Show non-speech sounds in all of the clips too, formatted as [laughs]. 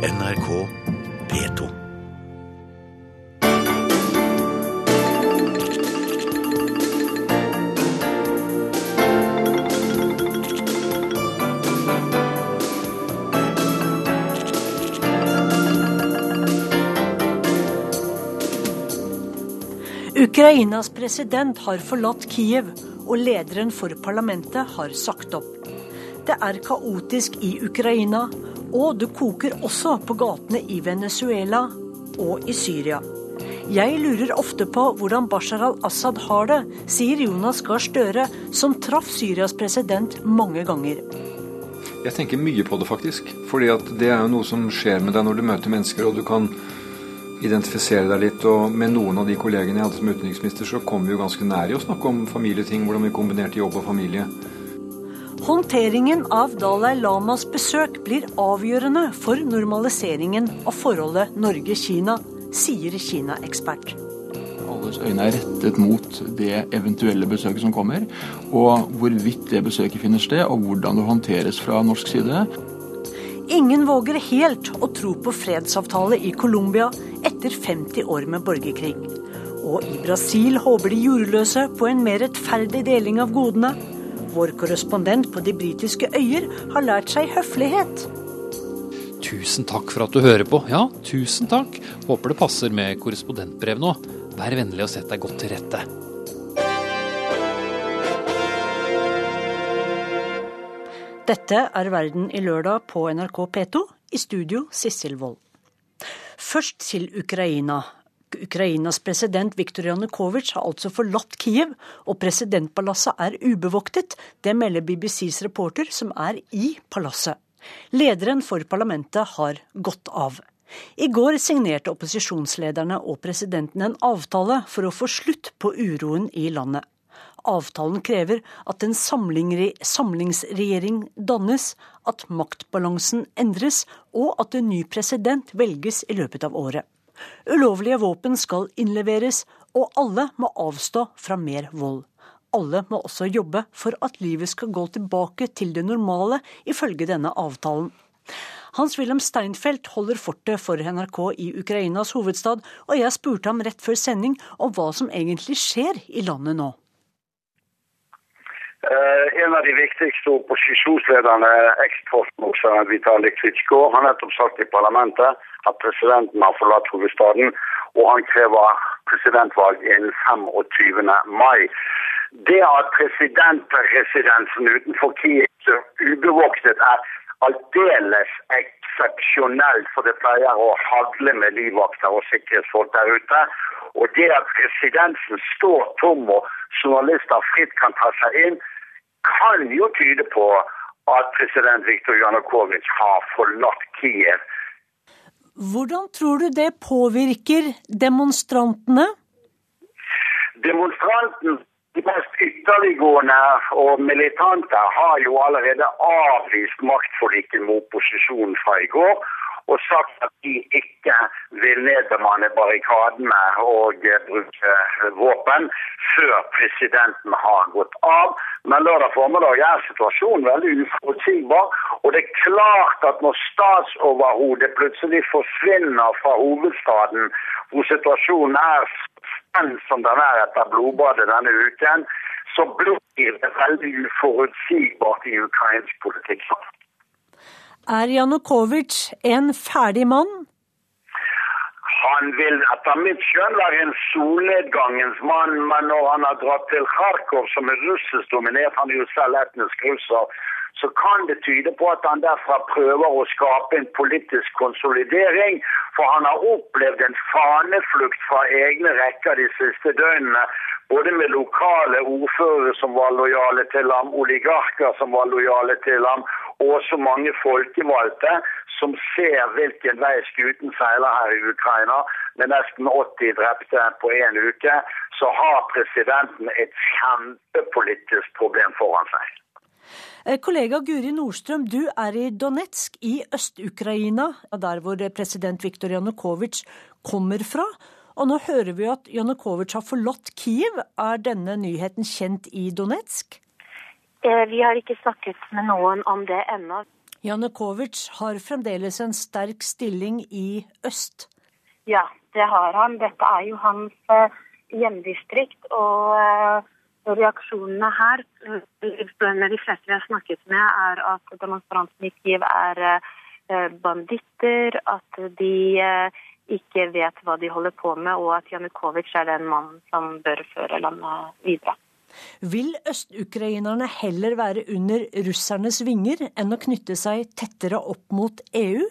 NRK P2. Ukrainas president har forlatt Kiev, og lederen for parlamentet har sagt opp. Det er kaotisk i Ukraina, og det koker også på gatene i Venezuela og i Syria. Jeg lurer ofte på hvordan Bashar al-Assad har det, sier Jonas Gahr Støre, som traff Syrias president mange ganger. Jeg tenker mye på det, faktisk. Fordi det er jo noe som skjer med deg når du møter mennesker, og du kan identifisere deg litt. Og med noen av de kollegene jeg hadde som utenriksminister, så kom vi jo ganske nær i å snakke om familieting, hvordan vi kombinerte jobb og familie. Håndteringen av Dalai Lamas besøk blir avgjørende for normaliseringen av forholdet Norge-Kina, sier Kina-ekspert. Alles øyne er rettet mot det eventuelle besøket som kommer, og hvorvidt det besøket finner sted, og hvordan det håndteres fra norsk side. Ingen våger helt å tro på fredsavtale i Colombia etter 50 år med borgerkrig. Og i Brasil håper de jordløse på en mer rettferdig deling av godene. Vår korrespondent på de britiske øyer har lært seg høflighet. Tusen takk for at du hører på. Ja, tusen takk. Håper det passer med korrespondentbrev nå. Vær vennlig og sett deg godt til rette. Dette er Verden i lørdag på NRK P2. I studio Sissel Wold. Først til Ukraina. Ukrainas president Viktor Janukovitsj har altså forlatt Kiev, og presidentpalasset er ubevoktet. Det melder BBCs reporter, som er i palasset. Lederen for parlamentet har gått av. I går signerte opposisjonslederne og presidenten en avtale for å få slutt på uroen i landet. Avtalen krever at en samlingsregjering dannes, at maktbalansen endres, og at en ny president velges i løpet av året. Ulovlige våpen skal innleveres, og alle må avstå fra mer vold. Alle må også jobbe for at livet skal gå tilbake til det normale, ifølge denne avtalen. Hans-Wilhelm Steinfeld holder fortet for NRK i Ukrainas hovedstad, og jeg spurte ham rett før sending om hva som egentlig skjer i landet nå. Uh, en av de viktigste opposisjonslederne, eksportmotstanderen Vitalij Klitsjko, har nettopp sagt i parlamentet at presidenten har forlatt hovedstaden, og han krever presidentvalg innen 25. mai. Det at presidentresidensen utenfor Kiev ubevoktet er aldeles eksepsjonelt, for det pleier å hagle med livvakter og sikkerhetsfolk der ute. Og det at presidenten står tom og journalister fritt kan ta seg inn, kan jo tyde på at president Viktor Janukovitsj har forlatt Kiev. Hvordan tror du det påvirker demonstrantene? Demonstrantene, de mest ytterliggående og militante, har jo allerede avvist maktforliket med opposisjonen fra i går og sagt at de ikke vil nedbemanne barrikadene og bruke våpen før presidenten har gått av. Men lørdag formiddag er situasjonen veldig uforutsigbar. Og det er klart at når statsoverhodet plutselig forsvinner fra hovedstaden, hvor situasjonen er spent som den er etter blodbadet denne uken, så blir det veldig uforutsigbart i ukrainsk politikk. Er Janukovitsj en ferdig mann? Han vil etter mitt skjønn være en solnedgangens mann, men når han har dratt til Kharkov, som er russisk dominert, han er jo selv etnisk russer, så kan det tyde på at han derfra prøver å skape en politisk konsolidering. For han har opplevd en faneflukt fra egne rekker de siste døgnene. Både med lokale ordførere som var lojale til ham, oligarker som var lojale til ham, og så mange folkevalgte som ser hvilken vei skuten seiler her i Ukraina. Med nesten 80 drepte på én uke, så har presidenten et kjempepolitisk problem foran seg. Kollega Guri Nordstrøm, du er i Donetsk i Øst-Ukraina, der hvor president Viktor Janukovitsj kommer fra. Og nå hører vi at Janukovitsj har forlatt Kiev. Er denne nyheten kjent i Donetsk? Vi har ikke snakket med noen om det ennå. Janukovitsj har fremdeles en sterk stilling i øst. Ja, det har han. Dette er jo hans uh, hjemdistrikt. Og uh, reaksjonene her med de fleste vi har snakket med, er at demonstrantene i Kiev er banditter, at de ikke vet hva de holder på med, og at Janukovitsj er den mannen som bør føre landet videre. Vil østukrainerne heller være under russernes vinger enn å knytte seg tettere opp mot EU?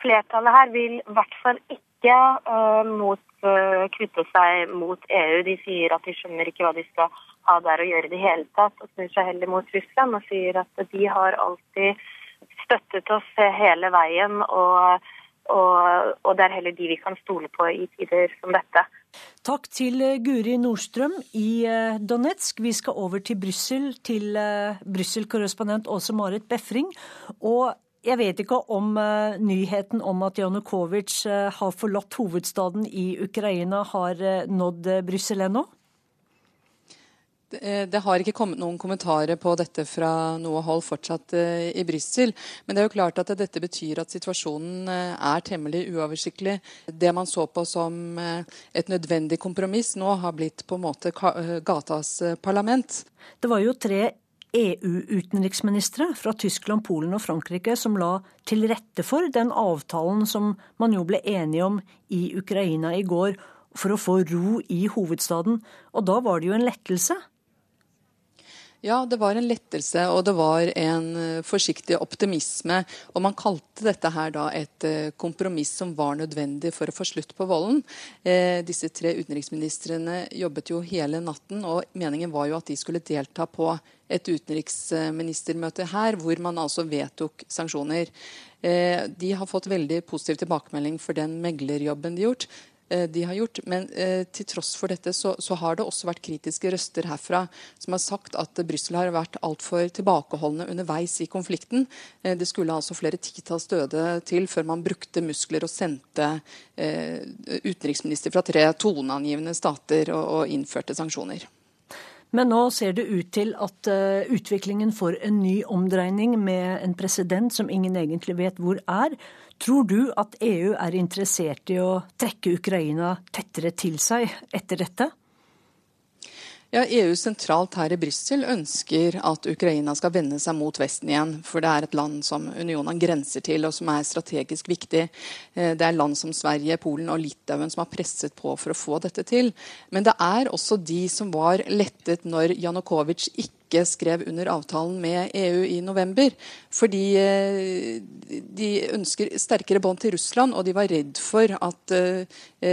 Flertallet her vil i hvert fall ikke uh, mot, uh, knytte seg mot EU. De sier at de skjønner ikke hva de skal ha der å gjøre i det hele tatt, og snur seg heller mot Russland og sier at de har alltid støttet oss hele veien. og og, og, det er heller de vi kan stole på i tider som dette. Takk til eh, Guri Nordstrøm i eh, Donetsk. Vi skal over til Brussel, til uh, Brussel-korrespondent Åse Marit Befring. Og jeg vet ikke om nyheten om at Janukovitsj har forlatt hovedstaden i Ukraina, har nådd Brussel ennå? Eh, det har ikke kommet noen kommentarer på dette fra noe hold fortsatt eh, i Brussel. Men det er jo klart at dette betyr at situasjonen eh, er temmelig uoversiktlig. Det man så på som et nødvendig kompromiss, nå har blitt på en måte gatas parlament. Det var jo tre EU-utenriksministre fra Tyskland, Polen og Frankrike som la til rette for den avtalen som man jo ble enige om i Ukraina i går, for å få ro i hovedstaden. Og da var det jo en lettelse? Ja, det var en lettelse, og det var en eh, forsiktig optimisme. Og man kalte dette her da et eh, kompromiss som var nødvendig for å få slutt på volden. Eh, disse tre utenriksministrene jobbet jo hele natten, og meningen var jo at de skulle delta på et utenriksministermøte her, hvor man altså vedtok sanksjoner. Eh, de har fått veldig positiv tilbakemelding for den meglerjobben de har gjort. Eh, de har gjort. Men eh, til tross for dette så, så, har det også vært kritiske røster herfra som har sagt at Brussel har vært altfor tilbakeholdne underveis i konflikten. Eh, det skulle altså flere titalls døde til før man brukte muskler og sendte utenriksminister fra tre toneangivende stater og, og innførte sanksjoner. Men nå ser det ut til at uh, utviklingen får en ny omdreining med en president som ingen egentlig vet hvor er. Tror du at EU er interessert i å trekke Ukraina tettere til seg etter dette? Ja, EU sentralt her i Brussel ønsker at Ukraina skal vende seg mot Vesten igjen. For det er et land som unionen grenser til, og som er strategisk viktig. Eh, det er land som Sverige, Polen og Litauen som har presset på for å få dette til. Men det er også de som var lettet når Janukovitsj ikke ikke skrev under avtalen med EU i november. Fordi eh, de ønsker sterkere bånd til Russland, og de var redd for at eh,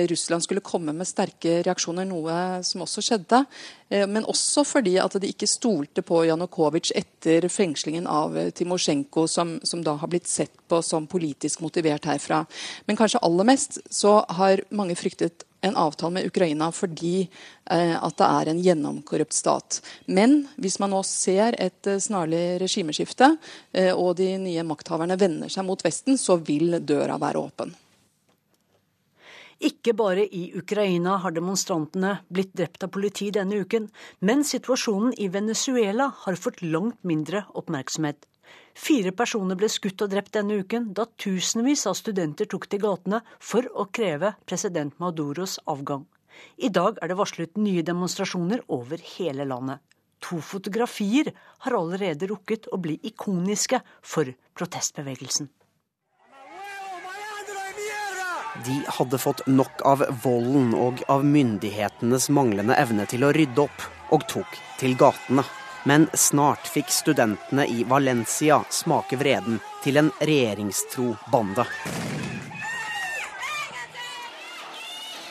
Russland skulle komme med sterke reaksjoner, noe som også skjedde. Eh, men også fordi at de ikke stolte på Janukovitsj etter fengslingen av Timosjenko, som, som da har blitt sett på som politisk motivert herfra. Men kanskje aller mest så har mange fryktet en avtale med Ukraina fordi eh, at det er en gjennomkorrupt stat. Men hvis man nå ser et eh, snarlig regimeskifte, eh, og de nye makthaverne vender seg mot Vesten, så vil døra være åpen. Ikke bare i Ukraina har demonstrantene blitt drept av politi denne uken, men situasjonen i Venezuela har fått langt mindre oppmerksomhet. Fire personer ble skutt og drept denne uken da tusenvis av studenter tok til gatene for å kreve president Maduros avgang. I dag er det varslet nye demonstrasjoner over hele landet. To fotografier har allerede rukket å bli ikoniske for protestbevegelsen. De hadde fått nok av volden og av myndighetenes manglende evne til å rydde opp, og tok til gatene. Men snart fikk studentene i Valencia smake vreden til en regjeringstro bande.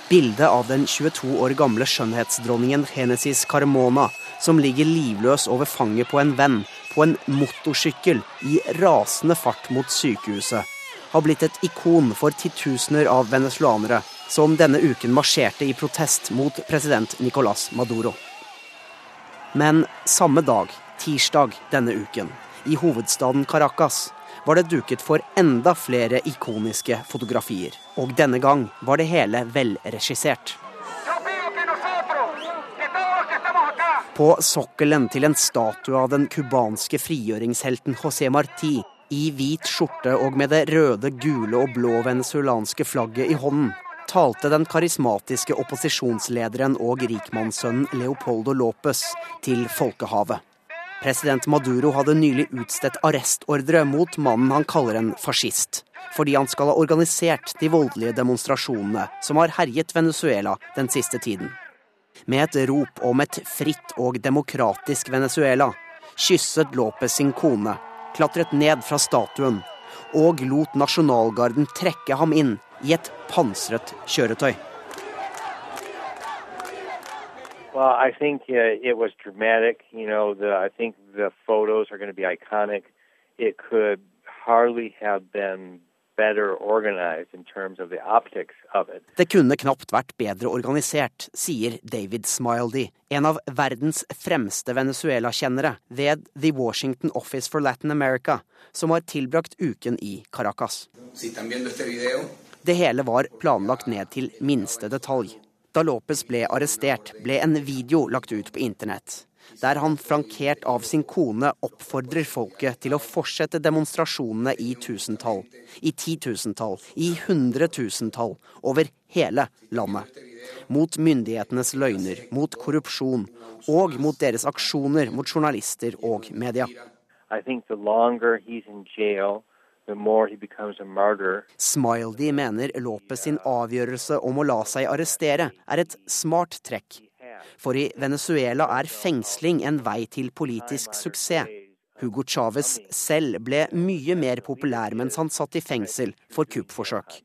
Bildet av den 22 år gamle skjønnhetsdronningen Genesis Carmona, som ligger livløs over fanget på en venn på en motorsykkel i rasende fart mot sykehuset, har blitt et ikon for titusener av venezuelanere som denne uken marsjerte i protest mot president Nicolas Maduro. Men samme dag, tirsdag denne uken, i hovedstaden Caracas, var det duket for enda flere ikoniske fotografier. Og denne gang var det hele velregissert. På sokkelen til en statue av den cubanske frigjøringshelten José Marti I hvit skjorte og med det røde, gule og blå venezuelanske flagget i hånden talte den karismatiske opposisjonslederen og rikmannssønnen Leopoldo Lopez til folkehavet. President Maduro hadde nylig utstedt arrestordre mot mannen han kaller en fascist, fordi han skal ha organisert de voldelige demonstrasjonene som har herjet Venezuela den siste tiden. Med et rop om et fritt og demokratisk Venezuela kysset Lopez sin kone, klatret ned fra statuen og lot nasjonalgarden trekke ham inn i et pansret kjøretøy. Well, I think uh, it was dramatic. You know, the, I think the photos are going to be iconic. It could hardly have been better organized in terms of the optics of it. Det kunne knapt vært bedre organisert, sier David Smiley, en av verdens fremste Venezuela-kjennere ved The Washington Office for Latin America, som har tilbrakt uken i Caracas. Det hele var planlagt ned til minste detalj. Da Lopez ble arrestert, ble en video lagt ut på internett der han frankert av sin kone oppfordrer folket til å fortsette demonstrasjonene i tusentall, i titusentall, i hundretusentall over hele landet. Mot myndighetenes løgner, mot korrupsjon og mot deres aksjoner mot journalister og media. Smiley mener Lopez sin avgjørelse om å la seg arrestere er et smart trekk for i Venezuela er fengsling en vei til politisk suksess. Hugo Chávez selv ble mye mer populær mens han satt i fengsel for kuppforsøk.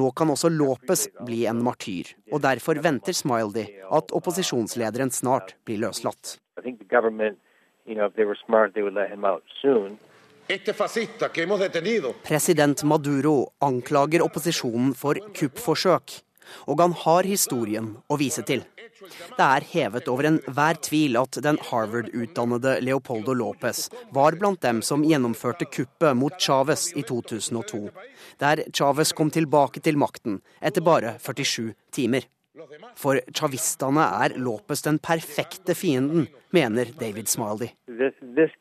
Nå kan også Lopez bli en martyr, og derfor venter Smiley at opposisjonslederen snart blir løslatt. President Maduro anklager opposisjonen for kuppforsøk og han har historien å vise til. Det er hevet over enhver tvil at den Harvard-utdannede Leopoldo Lopez var blant dem som gjennomførte kuppet mot Chávez i 2002, der Chávez kom tilbake til makten etter bare 47 timer. For chavistene er Lopez den perfekte fienden, mener David Smiley. This, this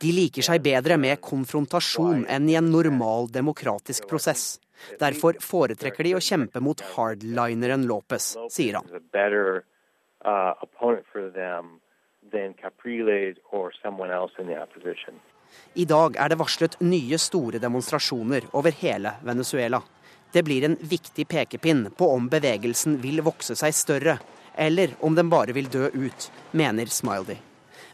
de liker seg bedre med konfrontasjon enn i en normal demokratisk prosess. Derfor foretrekker de å kjempe mot hardlineren Lopez, sier han. I dag er det varslet nye store demonstrasjoner over hele Venezuela. Det blir en viktig pekepinn på om bevegelsen vil vokse seg større, eller om den bare vil dø ut, mener Smiley.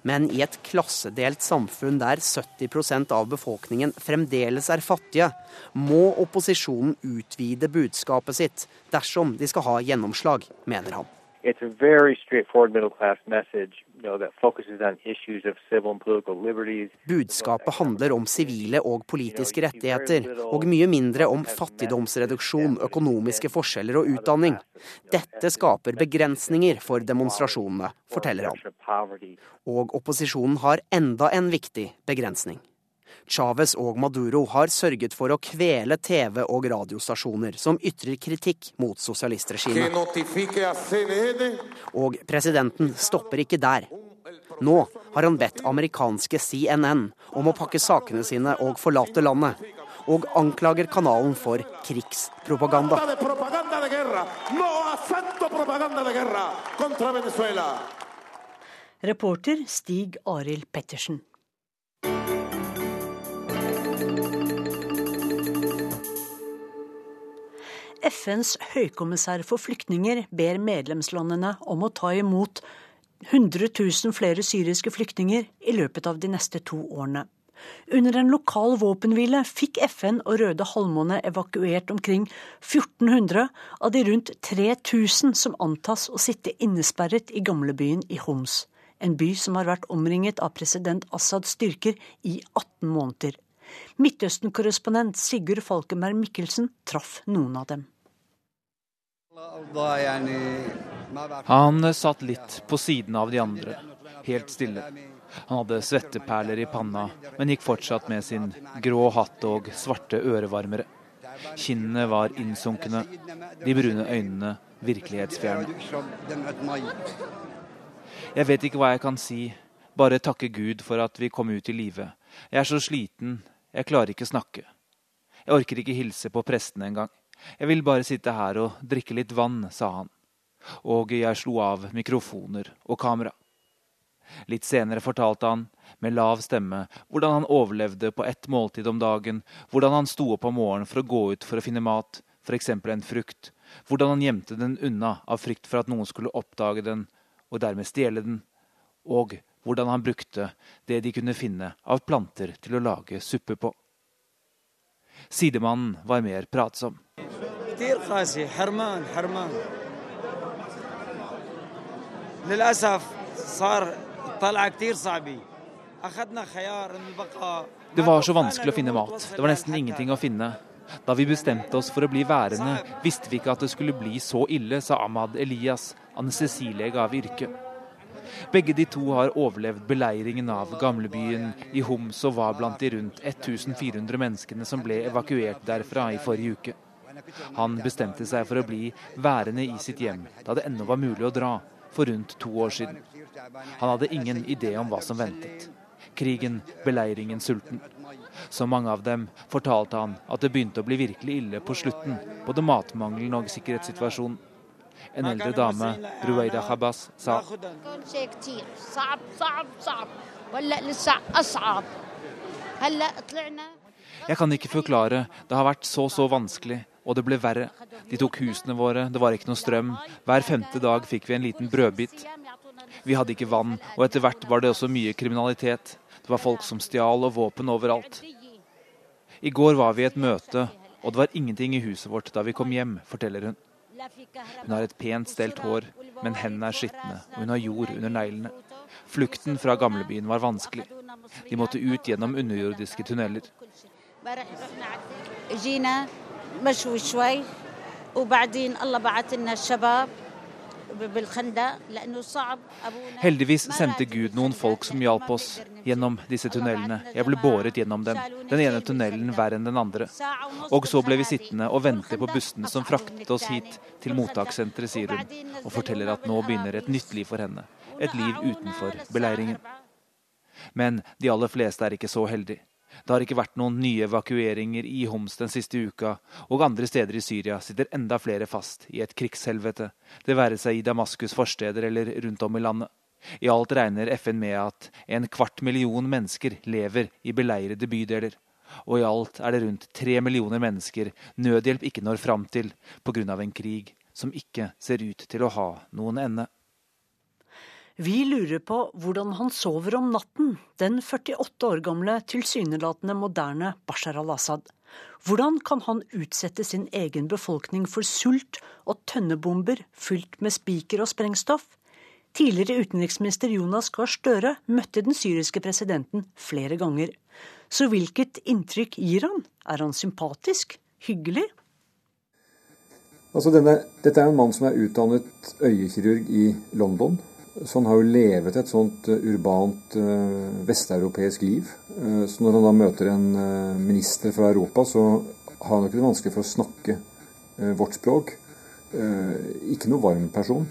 Men i et klassedelt samfunn der 70% av befolkningen fremdeles er fattige, må opposisjonen utvide budskapet sitt dersom de skal ha gjennomslag, mener han. It's a very straightforward middle class message you know, that focuses on issues of civil and political liberties. Budskapet handler om sivile og politiske rettigheter, og mye mindre om fattigdomsreduksjon, økonomiske forskjeller og utdanning. Dette skaper begrensninger for demonstrasjonene, forteller han. Og opposisjonen har enda en viktig begrensning. Chávez og Maduro har sørget for å kvele TV- og radiostasjoner som ytrer kritikk mot sosialistregimet. Og presidenten stopper ikke der. Nå har han bedt amerikanske CNN om å pakke sakene sine og forlate landet, og anklager kanalen for krigspropaganda. Reporter Stig Arild Pettersen. FNs høykommissær for flyktninger ber medlemslandene om å ta imot 100 000 flere syriske flyktninger i løpet av de neste to årene. Under en lokal våpenhvile fikk FN og Røde Halvmåne evakuert omkring 1400 av de rundt 3000 som antas å sitte innesperret i gamlebyen i Homs, en by som har vært omringet av president Assads styrker i 18 måneder. Midtøsten-korrespondent Sigurd Falkenberg Mikkelsen traff noen av dem. Han satt litt på siden av de andre, helt stille. Han hadde svetteperler i panna, men gikk fortsatt med sin grå hatt og svarte ørevarmere. Kinnene var innsunkne, de brune øynene virkelighetsfjerne. Jeg vet ikke hva jeg kan si, bare takke Gud for at vi kom ut i live. Jeg er så sliten, jeg klarer ikke snakke. Jeg orker ikke hilse på prestene engang. Jeg vil bare sitte her og drikke litt vann, sa han. Og jeg slo av mikrofoner og kamera. Litt senere fortalte han, med lav stemme, hvordan han overlevde på ett måltid om dagen, hvordan han sto opp om morgenen for å gå ut for å finne mat, f.eks. en frukt, hvordan han gjemte den unna av frykt for at noen skulle oppdage den og dermed stjele den, og hvordan han brukte det de kunne finne av planter til å lage suppe på. Sidemannen var mer pratsom. Det var så vanskelig å finne mat. Det var nesten ingenting å finne. Da vi bestemte oss for å bli værende, visste vi ikke at det skulle bli så ille, sa Ahmad Elias, anestesilege av yrke. Begge de to har overlevd beleiringen av gamlebyen i Homs og var blant de rundt 1400 menneskene som ble evakuert derfra i forrige uke. Han bestemte seg for å bli værende i sitt hjem da det ennå var mulig å dra, for rundt to år siden. Han hadde ingen idé om hva som ventet. Krigen, beleiringen, sulten. Som mange av dem fortalte han at det begynte å bli virkelig ille på slutten, både matmangelen og sikkerhetssituasjonen. En eldre dame, Ruwaida Habas, sa Jeg kan ikke forklare. Det har vært så, så vanskelig. Og det ble verre. De tok husene våre, det var ikke noe strøm. Hver femte dag fikk vi en liten brødbit. Vi hadde ikke vann, og etter hvert var det også mye kriminalitet. Det var folk som stjal og våpen overalt. I går var vi i et møte, og det var ingenting i huset vårt da vi kom hjem, forteller hun. Hun har et pent stelt hår, men hendene er skitne, og hun har jord under neglene. Flukten fra gamlebyen var vanskelig. De måtte ut gjennom underjordiske tunneler. Heldigvis sendte Gud noen folk som hjalp oss gjennom disse tunnelene. Jeg ble båret gjennom dem, den ene tunnelen verre enn den andre. Og så ble vi sittende og vente på bussene som fraktet oss hit til mottakssenteret, sier hun, og forteller at nå begynner et nytt liv for henne. Et liv utenfor beleiringen. Men de aller fleste er ikke så heldige. Det har ikke vært noen nye evakueringer i Homs den siste uka, og andre steder i Syria sitter enda flere fast i et krigshelvete, det være seg i Damaskus' forsteder eller rundt om i landet. I alt regner FN med at en kvart million mennesker lever i beleirede bydeler. Og i alt er det rundt tre millioner mennesker nødhjelp ikke når fram til pga. en krig som ikke ser ut til å ha noen ende. Vi lurer på hvordan han sover om natten, den 48 år gamle, tilsynelatende moderne Bashar al-Assad. Hvordan kan han utsette sin egen befolkning for sult og tønnebomber fylt med spiker og sprengstoff? Tidligere utenriksminister Jonas Gahr Støre møtte den syriske presidenten flere ganger. Så hvilket inntrykk gir han? Er han sympatisk? Hyggelig? Altså denne, dette er en mann som er utdannet øyekirurg i London. Så han har jo levet et sånt eh, urbant uh, vesteuropeisk liv. Uh, så når han da møter en minister fra Europa, så har han ikke det vanskelig for å snakke vårt språk. ikke noe varm person.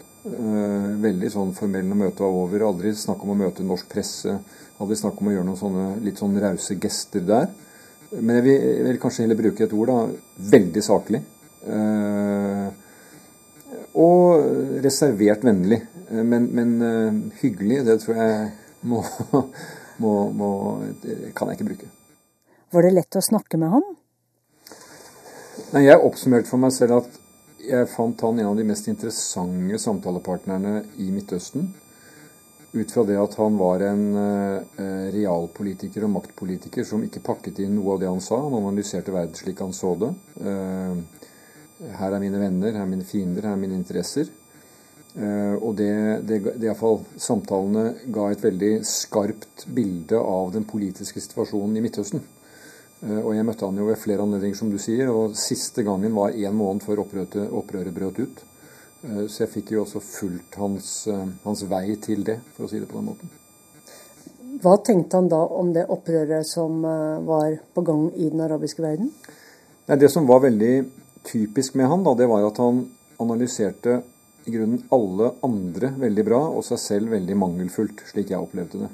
veldig sånn formell når møtet var over. Aldri snakk om å møte norsk presse. Aldri snakk om å gjøre noen sånne litt sånn rause gester der. Men jeg vil, jeg vil, kanskje heller bruke et ord, da. Veldig saklig. og reservert vennlig. Eh, men, men uh, hyggelig, det tror jeg må, [laughs] må, må kan jeg ikke bruke. Var det lett å snakke med han? Nei, Jeg oppsummerte for meg selv at jeg fant han en av de mest interessante samtalepartnerne i Midtøsten. Ut fra det at han var en uh, realpolitiker og maktpolitiker som ikke pakket inn noe av det han sa. Han analyserte verden slik han så det. Uh, her er mine venner, her er mine fiender, her er mine interesser. Uh, og det, det, det iallfall Samtalene ga et veldig skarpt bilde av den politiske situasjonen i Midtøsten. Uh, og jeg møtte han jo ved flere anledninger, som du sier, og siste gangen var én måned før opprøret, opprøret brøt ut. Uh, så jeg fikk jo også fulgt hans, hans, vei til det, for å si det på den måten. Hva tenkte han da om det opprøret som var på gang i den arabiske verden? Nei, det som var veldig typisk med han, da, det var at han analyserte i grunnen alle andre veldig bra og seg selv veldig mangelfullt, slik jeg opplevde det.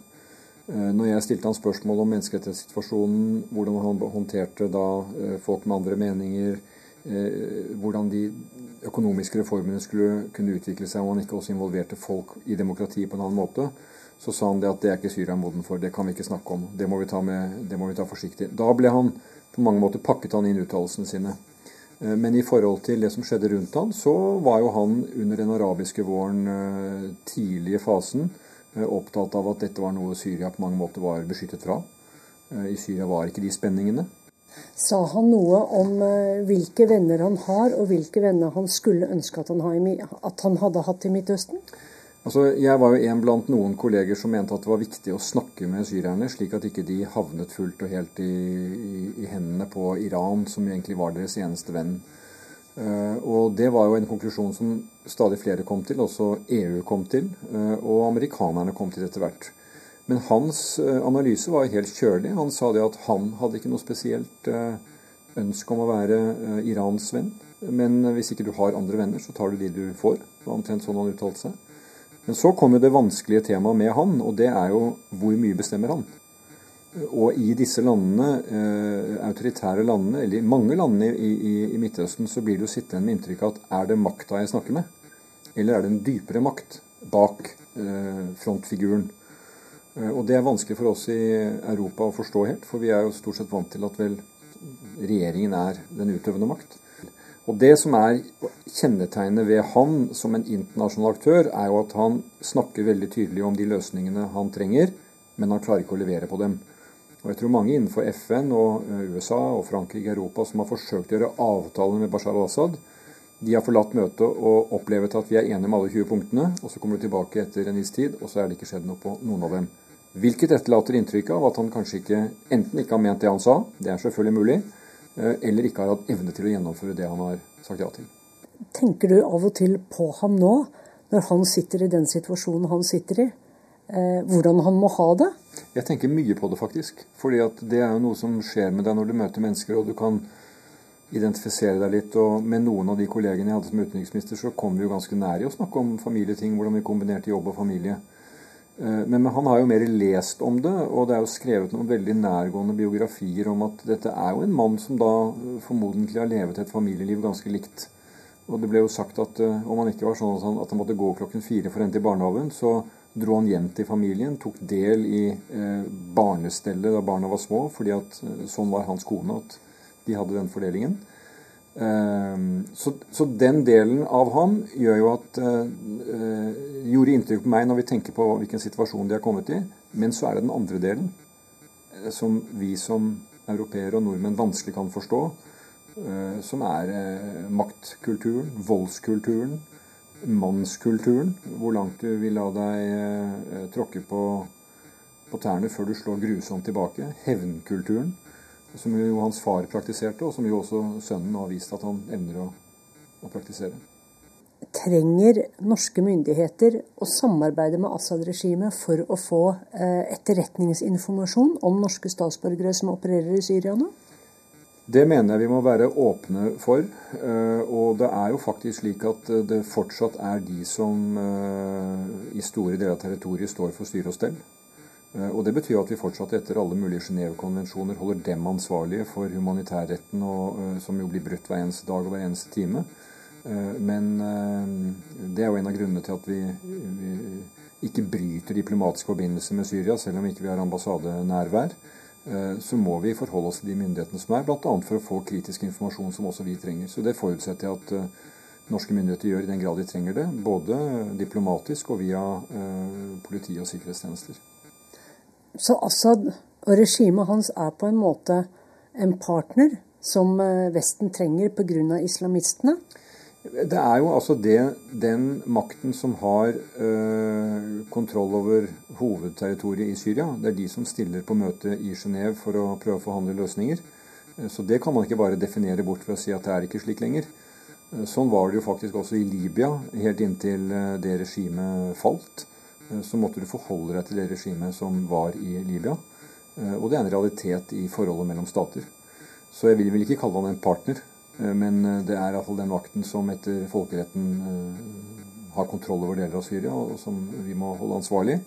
Eh, når jeg stilte han spørsmål om menneskerettighetssituasjonen, hvordan han håndterte da eh, folk med andre meninger, eh, hvordan de økonomiske reformene skulle kunne utvikle seg om han ikke også involverte folk i demokratiet på en annen måte, så sa han det at det er ikke Syria moden for, det kan vi ikke snakke om. Det må vi ta, med, det må vi ta forsiktig. Da ble han på mange måter pakket han inn uttalelsene sine. Eh, men i forhold til det som skjedde rundt han, så var jo han under den arabiske våren eh, tidlige fasen eh, opptatt av at dette var noe Syria på mange måter var beskyttet fra. I Syria var ikke de spenningene. Sa han noe om hvilke venner han har, og hvilke venner han skulle ønske at han, hadde hatt i Midtøsten? Altså, Jeg var jo en blant noen kolleger som mente at det var viktig å snakke med syrerne, slik at ikke de havnet fullt og helt i, i, i hendene på Iran, som egentlig var deres eneste venn. Uh, og Det var jo en konklusjon som stadig flere kom til, også EU kom til, uh, og amerikanerne kom til etter hvert. Men hans uh, analyse var helt kjølig. Han sa det at han hadde ikke noe spesielt ønske om å være Irans venn. Men hvis ikke du har andre venner, så tar du de du får. Det var omtrent sånn han uttalte seg. Men så kommer det vanskelige temaet med han, og det er jo hvor mye bestemmer han? Og i disse landene, eh, autoritære landene, eller i mange landene i, i, i, Midtøsten, så blir det jo sittende med inntrykk av at er det makta jeg snakker med? Eller er det en dypere makt bak eh, frontfiguren? Eh, og det er vanskelig for oss i Europa å forstå helt, for vi er jo stort sett vant til at vel regjeringen er den utøvende makt. Og Det som er kjennetegnet ved han som en internasjonal aktør, er jo at han snakker veldig tydelig om de løsningene han trenger, men han klarer ikke å levere på dem. Og jeg tror mange innenfor FN og eh, USA og Frankrike og Europa som har forsøkt å gjøre avtaler med Bashar al-Assad, de har forlatt møtet og opplevet at vi er enige om alle 20 punktene, og så kommer du tilbake etter en viss tid, og så er det ikke skjedd noe på noen av dem. Hvilket etterlater inntrykk av at han kanskje ikke enten ikke har ment det han sa, det er selvfølgelig mulig, eller ikke har hatt evne til å gjennomføre det han har sagt ja til. Tenker du av og til på ham nå, når han sitter i den situasjonen han sitter i? Eh, hvordan han må ha det? Jeg tenker mye på det, faktisk. Fordi det er jo noe som skjer med deg når du møter mennesker, og du kan identifisere deg litt. Og med noen av de kollegene jeg hadde som utenriksminister, så kom vi jo ganske nær i å snakke om familieting, hvordan vi kombinerte jobb og familie. Eh, men han har jo mer lest om det, og det er jo skrevet noen veldig nærgående biografier om at dette er jo en mann som da eh, formodentlig har levet et familieliv ganske likt. Og det ble jo sagt at uh, om han ikke var sånn at han, at han måtte gå klokken fire for å hente i barnehagen, så dro han hjem til familien, tok del i eh, barnestellet da barna var små, fordi at sånn var hans kone, at de hadde den fordelingen. Ehm, så, så, den delen av ham gjør jo at uh, gjorde inntrykk på meg når vi tenker på hvilken situasjon de har kommet i. Men så er det den andre delen, uh, som vi som europeere og nordmenn vanskelig kan forstå. Som er maktkulturen, voldskulturen, mannskulturen. Hvor langt du vil la deg tråkke på, på tærne før du slår grusomt tilbake. Hevnkulturen som jo hans far praktiserte, og som jo også sønnen har vist at han evner å, å praktisere. Trenger norske myndigheter å samarbeide med Assad-regimet for å få eh, etterretningsinformasjon om norske statsborgere som opererer i Syria nå? Det mener jeg vi må være åpne for. Eh, og det er jo faktisk slik at det fortsatt er de som eh, i store deler av territoriet står for styre og stell. Eh, og Det betyr at vi fortsatt etter alle mulige Genéve-konvensjoner holder dem ansvarlige for humanitærretten, og, eh, som jo blir brutt hver eneste dag og hver eneste time. Eh, men det er jo en av grunnene til at vi, vi ikke bryter diplomatiske forbindelser med Syria, selv om ikke vi har ambassadenærvær. Så må vi forholde oss til de myndighetene som er, bl.a. for å få kritisk informasjon som også vi trenger. Så det forutsetter jeg at norske myndigheter gjør i den grad de trenger det. Både diplomatisk og via politi og sikkerhetstjenester. Så Assad og regimet hans er på en måte en partner som eh, Vesten trenger pga. islamistene? Det er jo altså det, den makten som har øh, kontroll over hovedterritoriet i Syria. Det er de som stiller på møte i Genéve for å prøve å forhandle løsninger. Eh, så det kan man ikke bare definere bort ved å si at det er ikke slik lenger. Sånn var det jo faktisk også i Libya, helt inntil det regimet falt. Eh, så måtte du forholde deg til det regimet som var i Libya. Eh, og det er en realitet i forholdet mellom stater. Så jeg vil vel ikke kalle han en partner, Men det er iallfall den vakten som etter folkeretten har kontroll over deler av Syria, og som vi må holde ansvarlig,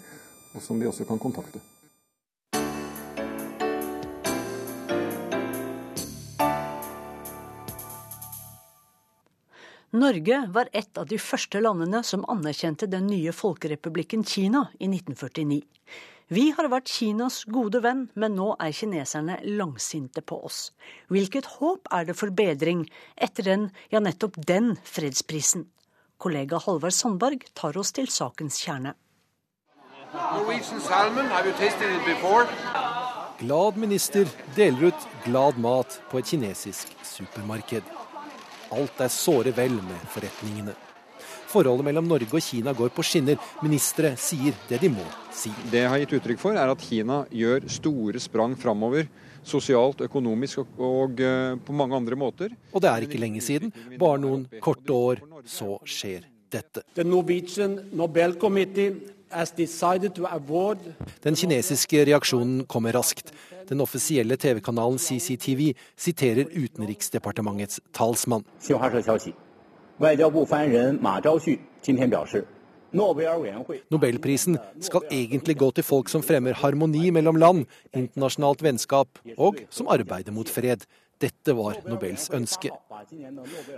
og som vi også kan kontakte. Norge var et av de første landene som anerkjente den nye folkerepublikken Kina i 1949. Vi har vært Kinas gode venn, men nå er kineserne langsinte på oss. Hvilket håp er det for bedring etter den, ja nettopp den, fredsprisen? Kollega Halvard Sandberg tar oss til sakens kjerne. Glad minister deler ut glad mat på et kinesisk supermarked. Alt er såre vel med forretningene. Forholdet mellom Norge og Kina går på skinner. Ministre sier det de må si. Det jeg har gitt uttrykk for, er at Kina gjør store sprang framover. Sosialt, økonomisk og, og uh, på mange andre måter. Og det er ikke lenge siden. Bare noen korte år, så skjer dette. The Norwegian Nobel Committee den kinesiske reaksjonen kommer raskt. Den offisielle TV-kanalen CCTV siterer Utenriksdepartementets talsmann. Nobelprisen skal egentlig gå til folk som fremmer harmoni mellom land, internasjonalt vennskap og som arbeider mot fred. Dette var Nobels ønske.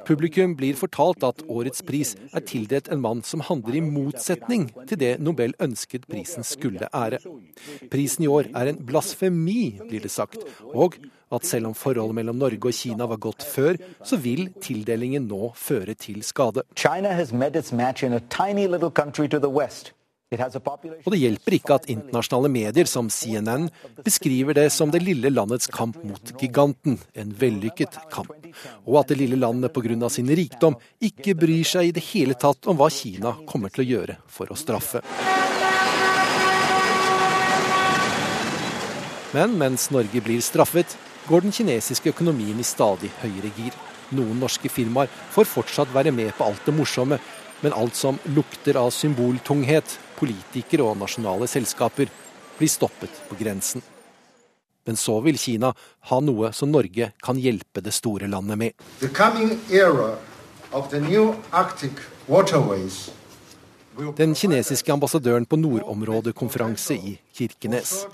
Publikum blir fortalt at årets pris er tildelt en mann som handler i motsetning til det Nobel ønsket prisen skulle ære. Prisen i år er en blasfemi, blir det sagt, og at selv om forholdet mellom Norge og Kina var godt før, så vil tildelingen nå føre til skade. China has met its match in a tiny little country to. Og det hjelper ikke at internasjonale medier som CNN beskriver det som det lille landets kamp mot giganten, en vellykket kamp. Og at det lille landet pga. sin rikdom ikke bryr seg i det hele tatt om hva Kina kommer til å gjøre for å straffe. Men mens Norge blir straffet, går den kinesiske økonomien i stadig høyere gir. Noen norske firmaer får fortsatt være med på alt det morsomme, men alt som lukter av symboltunghet, politikere og nasjonale selskaper blir stoppet på grensen. Men så vil Kina ha noe som Norge kan hjelpe det store landet med. Den kinesiske ambassadøren på nordområdekonferanse i Kirkenes.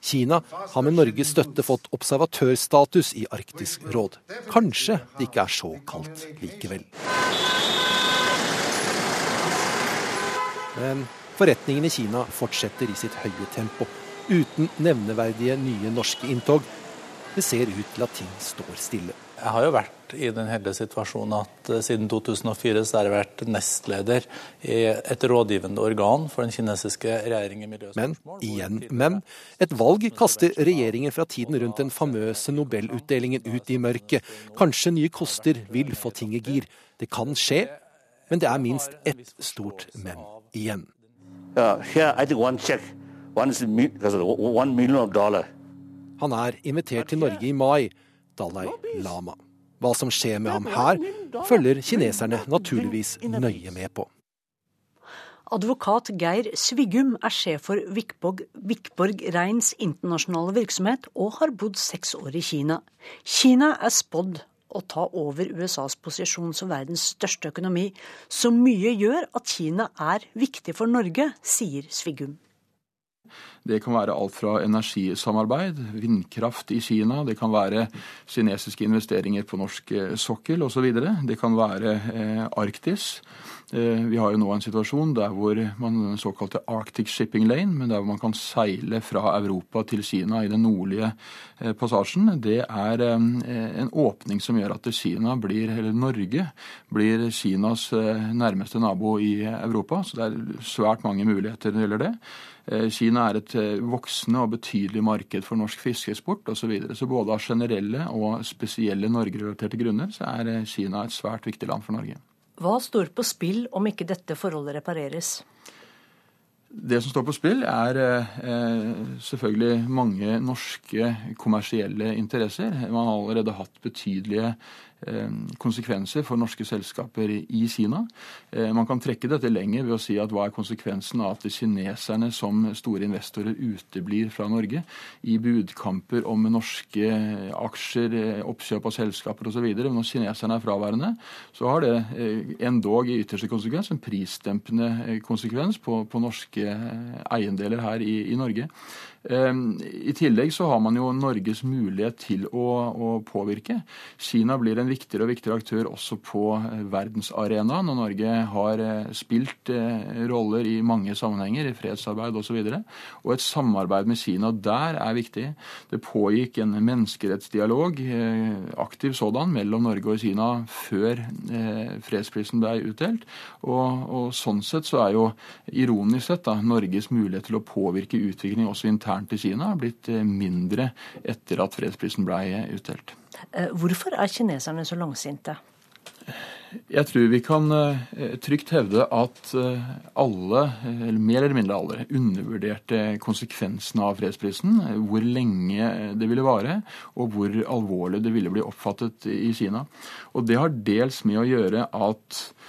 Kina har med Norges støtte fått observatørstatus i Arktisk råd. Kanskje det ikke er så kaldt likevel. Men Forretningene i Kina fortsetter i sitt høye tempo, uten nevneverdige nye norske inntog. Det ser ut til at ting står stille. Jeg har jo vært i den heldige situasjonen at eh, siden 2004 så har jeg vært nestleder i et rådgivende organ for den kinesiske regjeringen i Men, igjen men, et valg kaster regjeringen fra tiden rundt den famøse nobelutdelingen ut i mørket. Kanskje nye koster vil få ting i gir. Det kan skje, men det er minst ett stort men igjen. Uh, Han er invitert til Norge i mai, Dalai Lama. Hva som skjer med ham her, følger kineserne naturligvis nøye med på. Advokat Geir Svigum er sjef for Vikborg, Vikborg Reins internasjonale virksomhet og har bodd seks år i Kina. Kina er spådd å ta over USAs posisjon som verdens største økonomi. Så mye gjør at Kina er viktig for Norge, sier Svigum. Det kan være alt fra energisamarbeid, vindkraft i Kina, det kan være kinesiske investeringer på norsk eh, sokkel osv. Det kan være eh, Arktis. Eh, vi har jo nå en situasjon der hvor man den såkalte Arctic Shipping Lane, men der hvor man kan seile fra Europa til Kina i den nordlige passasjen, det er en åpning som gjør at Kina blir, eller Norge blir Kinas nærmeste nabo i Europa. Så det er svært mange muligheter når det gjelder det. Kina er et voksende og betydelig marked for norsk fiskeeksport osv. Så, videre. så både av generelle og spesielle Norge-relaterte grunner så er Kina et svært viktig land for Norge. Hva står på spill om ikke dette forholdet repareres? Det som står på spill, er eh, selvfølgelig mange norske kommersielle interesser. Man har allerede hatt betydelige konsekvenser for norske selskaper i Kina. Man kan trekke dette lenger ved å si at hva er konsekvensen av at kineserne som store investorer uteblir fra Norge i budkamper om norske aksjer, oppkjøp av selskaper osv. Når kineserne er fraværende, så har det endog i ytterste konsekvens en prisdempende konsekvens på, på norske eiendeler her i, i Norge. Ehm, I tillegg så har man jo Norges mulighet til å, å, påvirke. Kina blir en viktigere og viktigere aktør også på eh, verdensarenaen. Og Norge har eh, spilt eh, roller i mange sammenhenger, i fredsarbeid osv. Og, så og et samarbeid med Kina der er viktig. Det pågikk en menneskerettsdialog, aktiv sådan, mellom Norge og Kina før fredsprisen ble utdelt. Og, og sånn sett så er jo ironisk sett da, Norges mulighet til å påvirke utvikling også internt internt i Kina har blitt eh, mindre etter at fredsprisen ble utdelt. Eh, hvorfor er kineserne så langsinte? Jeg tror vi kan eh, trygt hevde at alle, eller mer eller mindre alle, undervurderte konsekvensene av fredsprisen. Hvor lenge det ville vare, og hvor alvorlig det ville bli oppfattet i Kina. Og det har dels med å gjøre at Eh,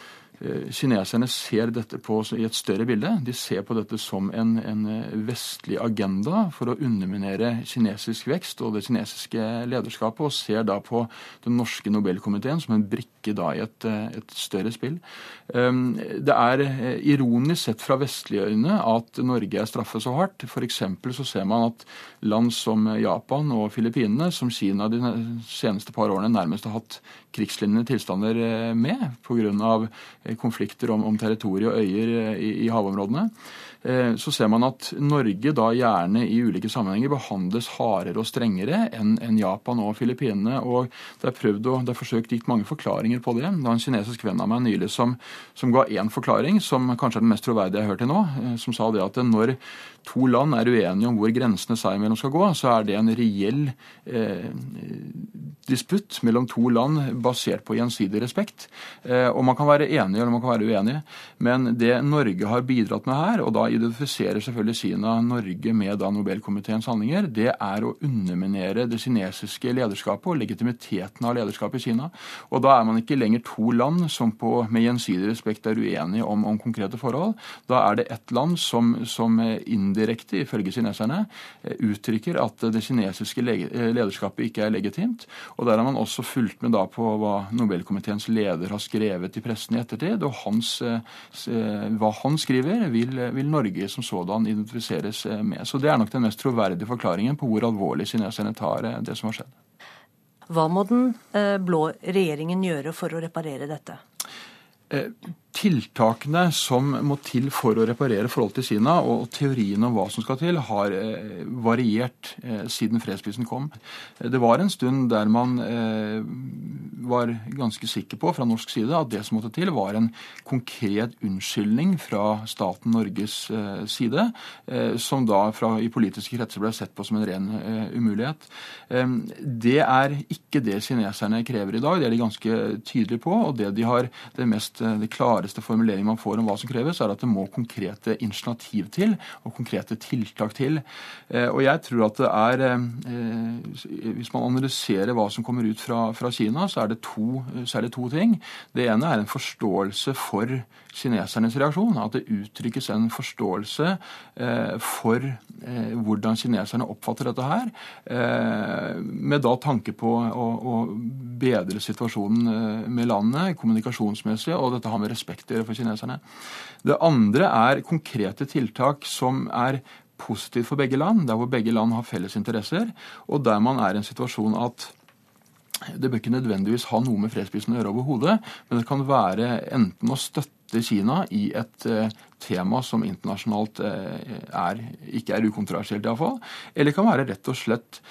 kineserne ser dette på i et større bilde. De ser på dette som en, en, eh, vestlig agenda for å underminere kinesisk vekst og det kinesiske lederskapet, og ser da på den norske Nobelkomiteen som en brikke da i et, eh, et større spill. Ehm, det er ironisk sett fra vestlige øyne at Norge er straffet så hardt. F.eks. så ser man at land som Japan og Filippinene, som Kina de seneste par årene nærmest har hatt krigslignende tilstander med pga. konflikter om, om territorier og øyer i, i havområdene. Eh, så ser man at Norge da gjerne i ulike sammenhenger behandles hardere og strengere enn Japan og Filippinene. og Det er prøvd og det er forsøkt gitt mange forklaringer på det. Det var en kinesisk venn av meg nylig som, som ga én forklaring, som kanskje er den mest troverdige jeg har hørt til nå, eh, som sa det at når to land er uenige om hvor grensene seg imellom skal gå, så er det en reell eh, disputt mellom to land basert på gjensidig respekt. Eh, og Man kan være enige eller man kan være uenige, men det Norge har bidratt med her, og da identifiserer selvfølgelig Kina Norge med da Nobelkomiteens handlinger, det er å underminere det kinesiske lederskapet og legitimiteten av lederskapet i Kina. Og Da er man ikke lenger to land som på, med gjensidig respekt er uenige om, om, konkrete forhold. Da er det ett land som, som indirekte, ifølge kineserne, uttrykker at det kinesiske lederskapet ikke er legitimt. Og Der har man også fulgt med da på hva Nobelkomiteens leder har skrevet i pressen i ettertid. og hans, eh, Hva han skriver, vil, vil Norge som sådan identifiseres eh, med. Så Det er nok den mest troverdige forklaringen på hvor alvorlig kineserne tar eh, det som har skjedd. Hva må den eh, blå regjeringen gjøre for å reparere dette? Tiltakene som må til for å reparere forholdet til Kina, og teorien om hva som skal til, har eh, variert eh, siden fredsprisen kom. Det var en stund der man eh, var ganske sikker på fra norsk side at det som måtte til, var en konkret unnskyldning fra staten Norges side, som da fra, i politiske kretser ble sett på som en ren umulighet. Det er ikke det kineserne krever i dag, det er de ganske tydelige på. og det de har det mest det klare klareste formulering man får om hva som kreves, er at det må konkrete initiativ til og konkrete tiltak til. Eh, og jeg tror at det er eh, Hvis man analyserer hva som kommer ut fra, fra Kina, så er, det to, det to ting. Det ene er en forståelse for kinesernes reaksjon. At det uttrykkes en forståelse eh, for hvordan kineserne oppfatter dette her. Med da tanke på å, å bedre situasjonen med landet kommunikasjonsmessig, og dette har med respekt respekt for kineserne. Det andre er konkrete tiltak som er positivt for begge land, der hvor begge land har felles interesser, og der man er i en situasjon at det bør ikke nødvendigvis ha noe med fredsprisen å gjøre overhodet, men det kan være enten å støtte Kina i et uh, tema som internasjonalt uh, er, ikke er ukontroversielt, iallfall. Eller kan være rett og slett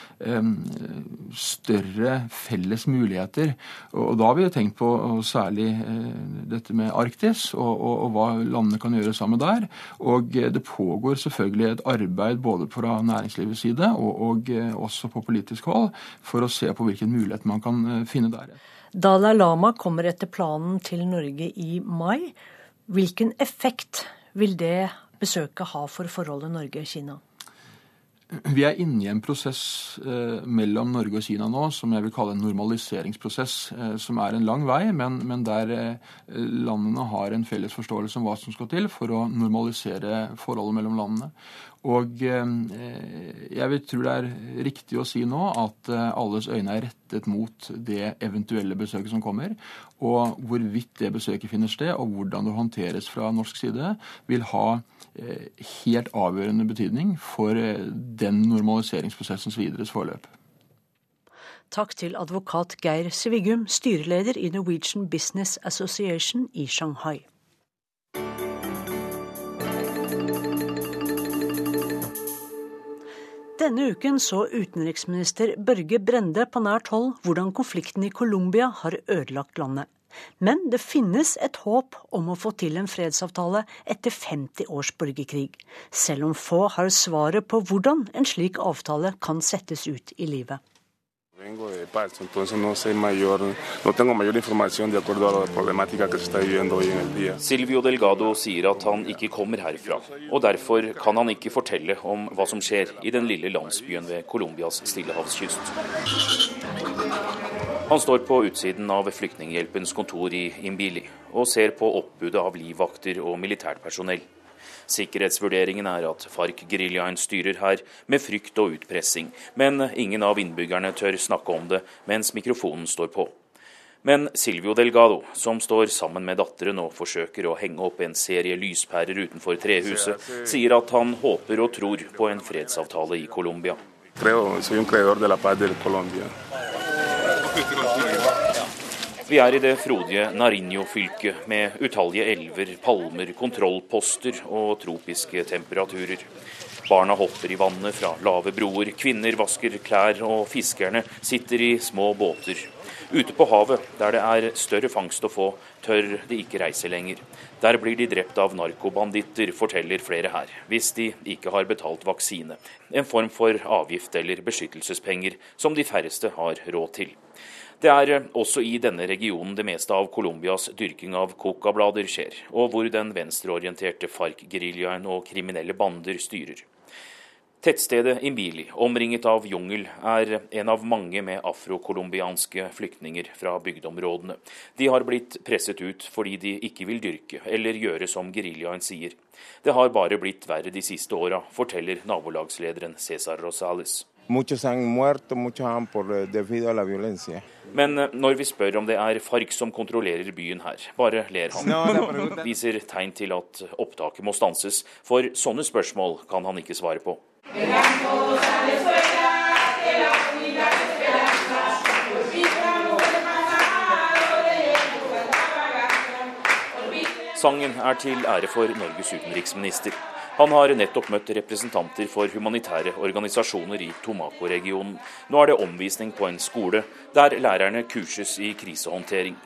større felles muligheter. Og, og da har vi tenkt på særlig uh, dette med Arktis, og, og, og, hva landene kan gjøre sammen der. Og det pågår selvfølgelig et arbeid både fra næringslivets side og, også på politisk hold for å se på hvilken mulighet man kan finne der. Dalai Lama kommer etter planen til Norge i mai. Hvilken effekt vil det besøket ha for forholdet Norge-Kina? Vi er inne i en prosess eh, mellom Norge og Kina nå som jeg vil kalle en normaliseringsprosess. Eh, som er en lang vei, men, men der eh, landene har en felles forståelse om hva som skal til for å normalisere forholdet mellom landene. Og eh, jeg vil tro det er riktig å si nå at eh, alles øyne er rettet mot det eventuelle besøket som kommer. Og hvorvidt det besøket finner sted, og hvordan det håndteres fra norsk side, vil ha eh, helt avgjørende betydning for den normaliseringsprosessens videre forløp. Takk til advokat Geir Svigum, styreleder i Norwegian Business Association i Shanghai. Denne uken så utenriksminister Børge Brende på nært hold hvordan konflikten i Colombia har ødelagt landet. Men det finnes et håp om å få til en fredsavtale etter 50 års borgerkrig, selv om få har svaret på hvordan en slik avtale kan settes ut i livet. Vengo de Pasto, entonces no sé mayor, no tengo mayor información de acuerdo a la problemática que se está viviendo hoy en el día. Silvio Delgado sier at han ikke kommer herfra, og derfor kan han ikke fortelle om hva som skjer i den lille landsbyen ved Colombias stillehavskyst. Han står på utsiden av Flyktninghjelpens kontor i Imbili og ser på oppbudet av livvakter og militært personell. Sikkerhetsvurderingen er at FARC-geriljaen styrer her med frykt og utpressing, men ingen av innbyggerne tør snakke om det mens mikrofonen står på. Men Silvio Delgado, som står sammen med datteren og forsøker å henge opp en serie lyspærer utenfor trehuset, sier at han håper og tror på en fredsavtale i Colombia. Creo, soy un creador de la paz de. Vi er i det frodige Nariño-fylket med utallige elver, palmer, kontrollposter og tropiske temperaturer. Barna hopper i vannet fra lave broer, kvinner vasker klær, og fiskerne sitter i små båter. Ute på havet, der det er større fangst å få, tør de ikke reise lenger. Der blir de drept av narkobanditter, forteller flere her, hvis de ikke har betalt vaksine. En form for avgift eller beskyttelsespenger som de færreste har råd til. Det er eh, også i denne regionen det meste av Colombias dyrking av coca-blader skjer, og hvor den venstreorienterte FARC-geriljaen og kriminelle bander styrer. Tettstedet Imbili, omringet av jungel, er en av mange med afrocolombianske flyktninger fra bygdeområdene. De har blitt presset ut fordi de ikke vil dyrke eller gjøre som geriljaen sier. Det har bare blitt verre de siste åra, forteller nabolagslederen César Rosales. Muchos han muerto, muchos han por, eh, debido a la violencia. Men eh, når vi spør om det er FARC som kontrollerer byen her, bare ler han. [laughs] Viser tegn til at opptaket må stanses, for sånne spørsmål kan han ikke svare på. Sangen er til ære for Norges utenriksminister. Han har nettopp møtt representanter for humanitære organisasjoner i Tomako-regionen. Nå er det omvisning på en skole der lærerne kurses i krisehåndtering.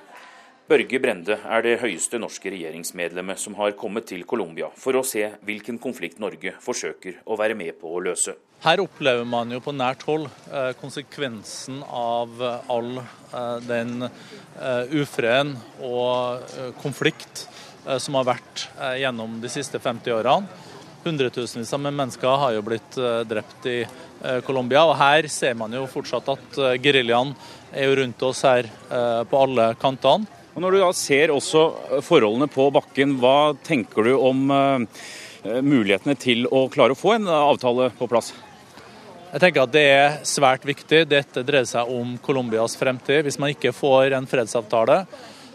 Børge Brende er det høyeste norske regjeringsmedlemmet som har kommet til Colombia for å se hvilken konflikt Norge forsøker å være med på å løse. Her opplever man jo på nært hold eh, konsekvensen av all eh, den eh, ufreden og konflikt som har vært gjennom de siste 50 årene. Hundretusenvis av mennesker har jo blitt eh, drept i eh, Colombia. Og her ser man jo fortsatt at eh, geriljaen er jo rundt oss her på alle kantene. Og Når du da ser også forholdene på bakken, hva tenker du om mulighetene til å klare å få en avtale på plass? Jeg tenker at Det er svært viktig. Dette dreier seg om Colombias fremtid. Hvis man ikke får en fredsavtale,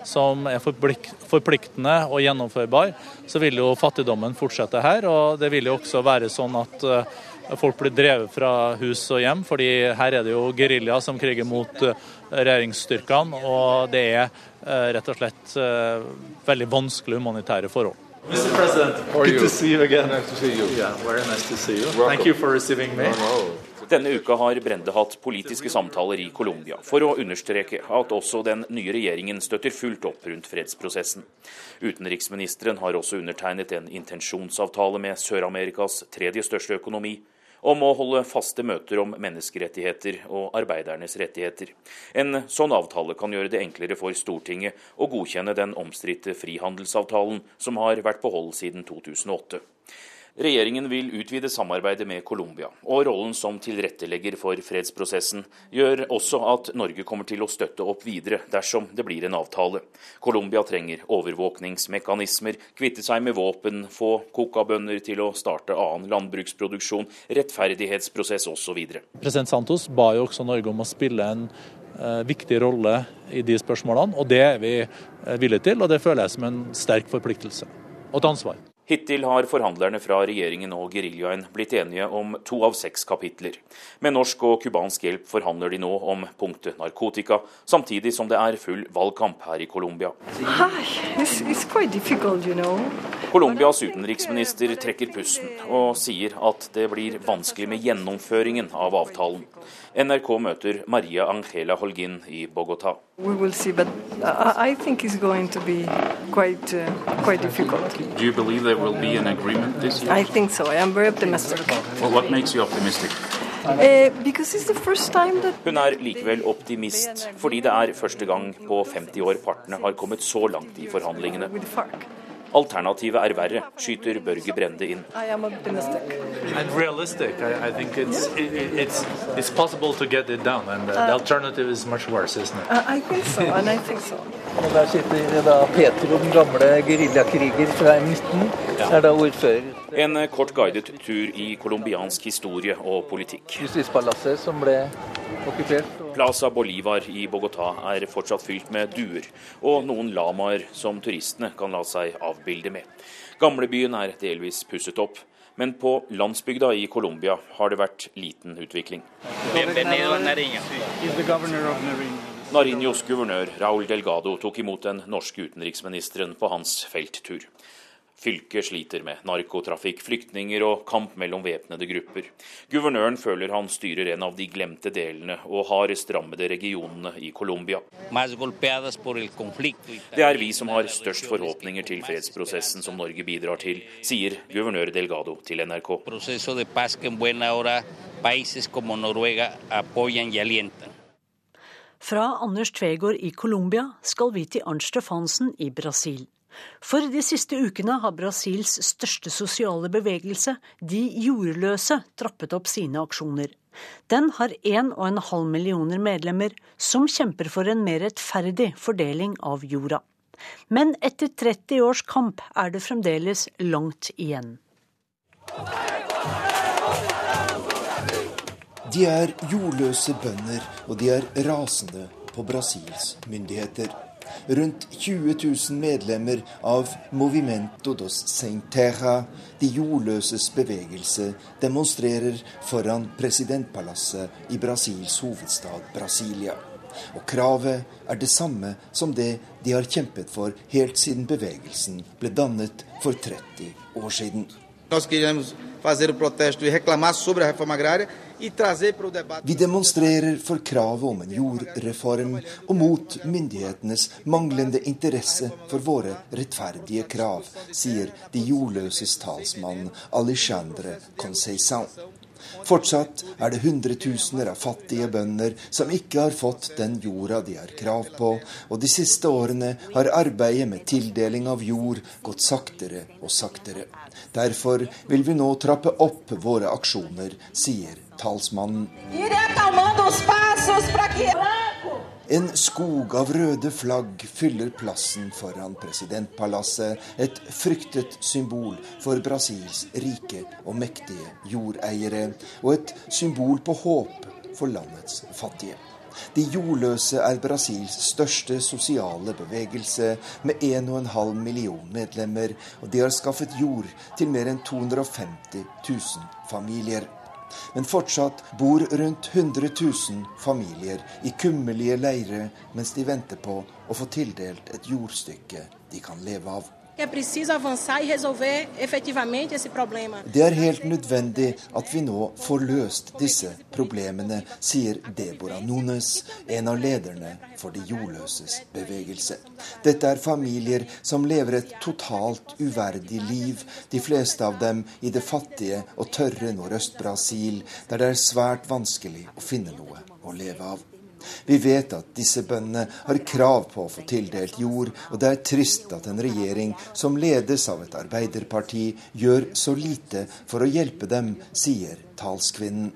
som er forpliktende og gjennomførbar, så vil jo fattigdommen fortsette her. Og det vil jo også være sånn at eh, folk blir drevet fra hus og hjem, fordi her er det jo gerilja som kriger mot eh, regjeringsstyrkene. Og det er eh, rett og slett veldig vanskelige humanitære forhold. Mr. President, good to see you again. Nice to see you. Yeah, very nice to see you. Thank you for receiving me. Denne uka har Brende hatt politiske samtaler i Colombia for å understreke at også den nye regjeringen støtter fullt opp rundt fredsprosessen. Utenriksministeren har også undertegnet en intensjonsavtale med Sør-Amerikas tredje største økonomi om å holde faste møter om menneskerettigheter og arbeidernes rettigheter. En sånn avtale kan gjøre det enklere for Stortinget å godkjenne den omstridte frihandelsavtalen som har vært på hold siden 2008. Regjeringen vil utvide samarbeidet med Colombia, og rollen som tilrettelegger for fredsprosessen gjør også at Norge kommer til å støtte opp videre dersom det blir en avtale. Colombia trenger overvåkningsmekanismer, kvitte seg med våpen, få kokabønder til å starte annen landbruksproduksjon, rettferdighetsprosess osv. President Santos ba jo også Norge om å spille en uh, viktig rolle i de spørsmålene, og det er vi uh, villige til, og det føler jeg som en sterk forpliktelse og et ansvar. Hittil har forhandlerne fra regjeringen og geriljaen blitt enige om to av seks kapitler. Med norsk og cubansk hjelp forhandler de nå om punktet narkotika, samtidig som det er full valgkamp her i Colombia. Colombias utenriksminister trekker pusten og sier at det blir vanskelig med gjennomføringen av avtalen. NRK møter Maria Angela Holgin i Bogotá. See, I think it's going to be quite, uh, quite difficult. Do you believe there will be an agreement this year? I think so. I am very optimistic. Well, what makes you optimistic? Because it's the first time that Hun er likevel optimist, fordi det er første gang på 50 år partene har kommet så langt i forhandlingene. Alternativet er verre, skyter Børge Brende inn. I am optimistic. And realistic, I, I think it's, it, it's, it's possible to get it done, and the alternative is much worse, isn't it? I think so, and I think so. Og der sitter da Petro, den gamle geriljakriger fra M19, er da ordfører. En kort guidet tur i colombiansk historie og politikk. Justispalasset som ble okkupert. Plaza Bolivar i Bogotá er fortsatt fylt med duer og noen lamaer som turistene kan la seg avbilde med. Gamlebyen er delvis pusset opp, men på landsbygda i Colombia har det vært liten utvikling. Nariños guvernør Raúl Delgado tok imot den norske utenriksministeren på hans felttur. Fylket sliter med narkotrafikk, flyktninger og kamp mellom væpnede grupper. Guvernøren føler han styrer en av de glemte delene og hardest rammede regionene i Colombia. Det er vi som har størst forhåpninger til fredsprosessen som Norge bidrar til, sier guvernør Delgado til NRK. Fra Anders Tvegård i Colombia skal vi til Arnt Stefansen i Brasil. For de siste ukene har Brasils største sosiale bevegelse, De jordløse, trappet opp sine aksjoner. Den har 1,5 millioner medlemmer, som kjemper for en mer rettferdig fordeling av jorda. Men etter 30 års kamp er det fremdeles langt igjen. De er jordløse bønder, og de er rasende på Brasils myndigheter. Rundt 20 000 medlemmer av Movimento dos Sem Terra, de jordløses bevegelse, demonstrerer foran presidentpalasset i Brasils hovedstad Brasilia. Og kravet er det samme som det de har kjempet for helt siden bevegelsen ble dannet for 30 år siden. Nós queremos fazer o protesto e reclamar sobre a reforma agrária Vi demonstrerer for kravet om en jordreform og mot myndighetenes manglende interesse for våre rettferdige krav, sier de jordløses talsmann Alexandre Conceição. Fortsatt er det hundretusener av fattige bønder som ikke har fått den jorda de har krav på, og de siste årene har arbeidet med tildeling av jord gått saktere og saktere. Derfor vil vi nå trappe opp våre aksjoner, sier talsmannen. En skog av røde flagg fyller plassen foran presidentpalasset, et fryktet symbol for Brasils rike og mektige jordeiere, og et symbol på håp for landets fattige. De jordløse er Brasils største sosiale bevegelse, med 1,5 million medlemmer, og de har skaffet jord til mer enn 250 000 familier. Men fortsatt bor rundt 100 000 familier i kummerlige leirer mens de venter på å få tildelt et jordstykke de kan leve av. E. Det er helt nødvendig at vi nå får løst disse problemene, sier Deborah Nunes, en av lederne for de jordløses bevegelse. Dette er familier som lever et totalt uverdig liv, de fleste av dem i det fattige og tørre Nordøst-Brasil, der det er svært vanskelig å finne noe å leve av. Vi vet at disse bøndene har krav på å få tildelt jord, og det er trist at en regjering som ledes av et arbeiderparti, gjør så lite for å hjelpe dem, sier talskvinnen.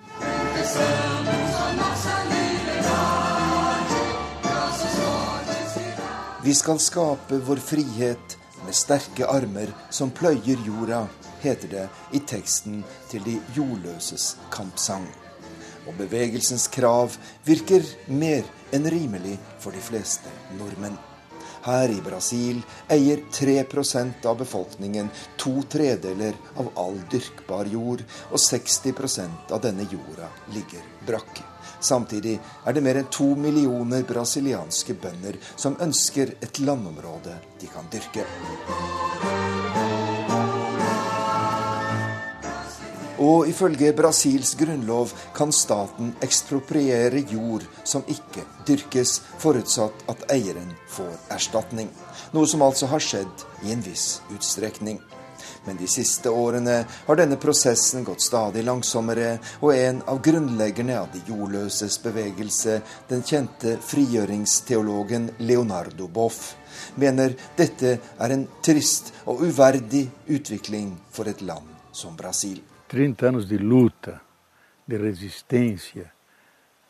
Vi skal skape vår frihet med sterke armer som pløyer jorda, heter det i teksten til de jordløses kampsang. Og bevegelsens krav virker mer enn rimelig for de fleste nordmenn. Her i Brasil eier 3% av befolkningen to tredeler av all dyrkbar jord, og 60% av denne jorda ligger brakk. Samtidig er det mer enn to millioner brasilianske bønder som ønsker et landområde de kan dyrke. Og ifølge Brasils grunnlov kan staten ekspropriere jord som ikke dyrkes, forutsatt at eieren får erstatning. Noe som altså har skjedd i en viss utstrekning. Men de siste årene har denne prosessen gått stadig langsommere, og en av grunnleggerne av de jordløses bevegelse, den kjente frigjøringsteologen Leonardo Boff, mener dette er en trist og uverdig utvikling for et land som Brasil. 30 anos de luta, de resistência,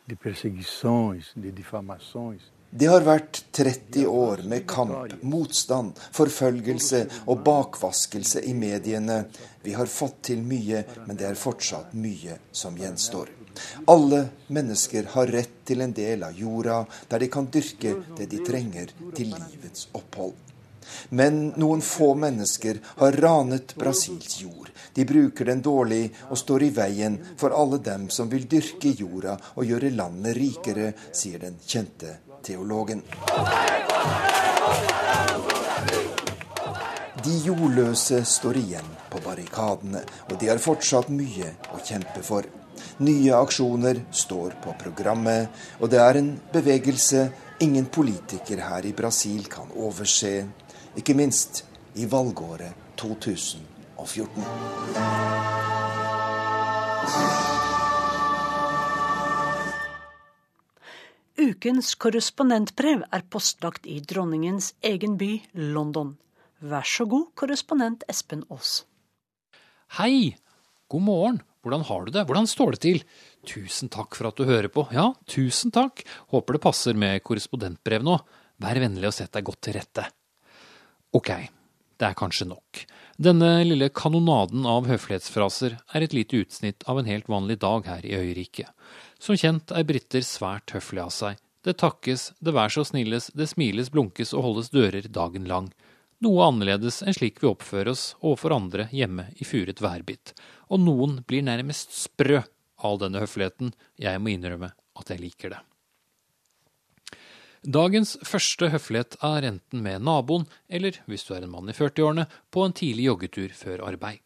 de perseguições, de difamações. Det har vært 30 år med kamp, motstand, forfølgelse og bakvaskelse i mediene. Vi har fått til mye, men det er fortsatt mye som gjenstår. Alle mennesker har rett til en del av jorda der de kan dyrke det de trenger til livets opphold. Men noen få mennesker har ranet Brasils jord. De bruker den dårlig og står i veien for alle dem som vil dyrke jorda og gjøre landet rikere, sier den kjente teologen. De jordløse står igjen på barrikadene, og de har fortsatt mye å kjempe for. Nye aksjoner står på programmet, og det er en bevegelse ingen politiker her i Brasil kan overse ikke minst i valgåret 2014. Ukens korrespondentbrev er postlagt i dronningens egen by, London. Vær så god, korrespondent Espen Aas. Hei! God morgen. Hvordan har du det? Hvordan står det til? Tusen takk for at du hører på. Ja, tusen takk. Håper det passer med korrespondentbrev nå. Vær vennlig og sett deg godt til rette. Ok, det er kanskje nok. Denne lille kanonaden av høflighetsfraser er et lite utsnitt av en helt vanlig dag her i øyriket. Som kjent er briter svært høflige av seg. Det takkes, det vær så snilles, det smiles, blunkes og holdes dører dagen lang. Noe annerledes enn slik vi oppfører oss overfor andre hjemme i furet værbitt. Og noen blir nærmest sprø av denne høfligheten. Jeg må innrømme at jeg liker det. Dagens første høflighet er enten med naboen, eller, hvis du er en mann i 40-årene, på en tidlig joggetur før arbeid.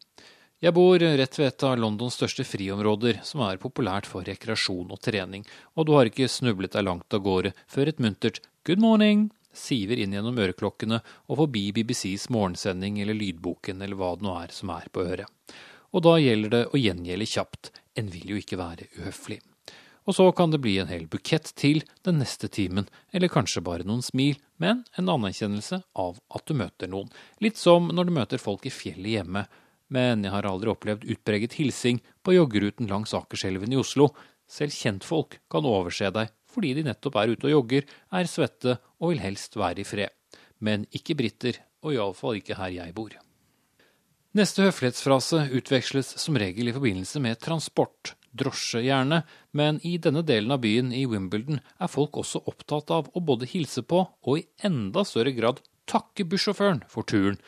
Jeg bor rett ved et av Londons største friområder, som er populært for rekreasjon og trening, og du har ikke snublet deg langt av gårde før et muntert good morning siver inn gjennom øreklokkene og forbi BBCs morgensending eller lydboken eller hva det nå er som er på øret. Og da gjelder det å gjengjelde kjapt, en vil jo ikke være uhøflig. Og så kan det bli en hel bukett til den neste timen, eller kanskje bare noen smil, men en anerkjennelse av at du møter noen. Litt som når du møter folk i fjellet hjemme. Men jeg har aldri opplevd utpreget hilsing på joggeruten langs Akerselven i Oslo. Selv kjentfolk kan overse deg fordi de nettopp er ute og jogger, er svette og vil helst være i fred. Men ikke briter, og iallfall ikke her jeg bor. Neste høflighetsfrase utveksles som regel i forbindelse med transport drosje gjerne, men i denne delen av byen i Wimbledon er folk også opptatt av å både hilse på og i enda større grad takke bussjåføren for turen,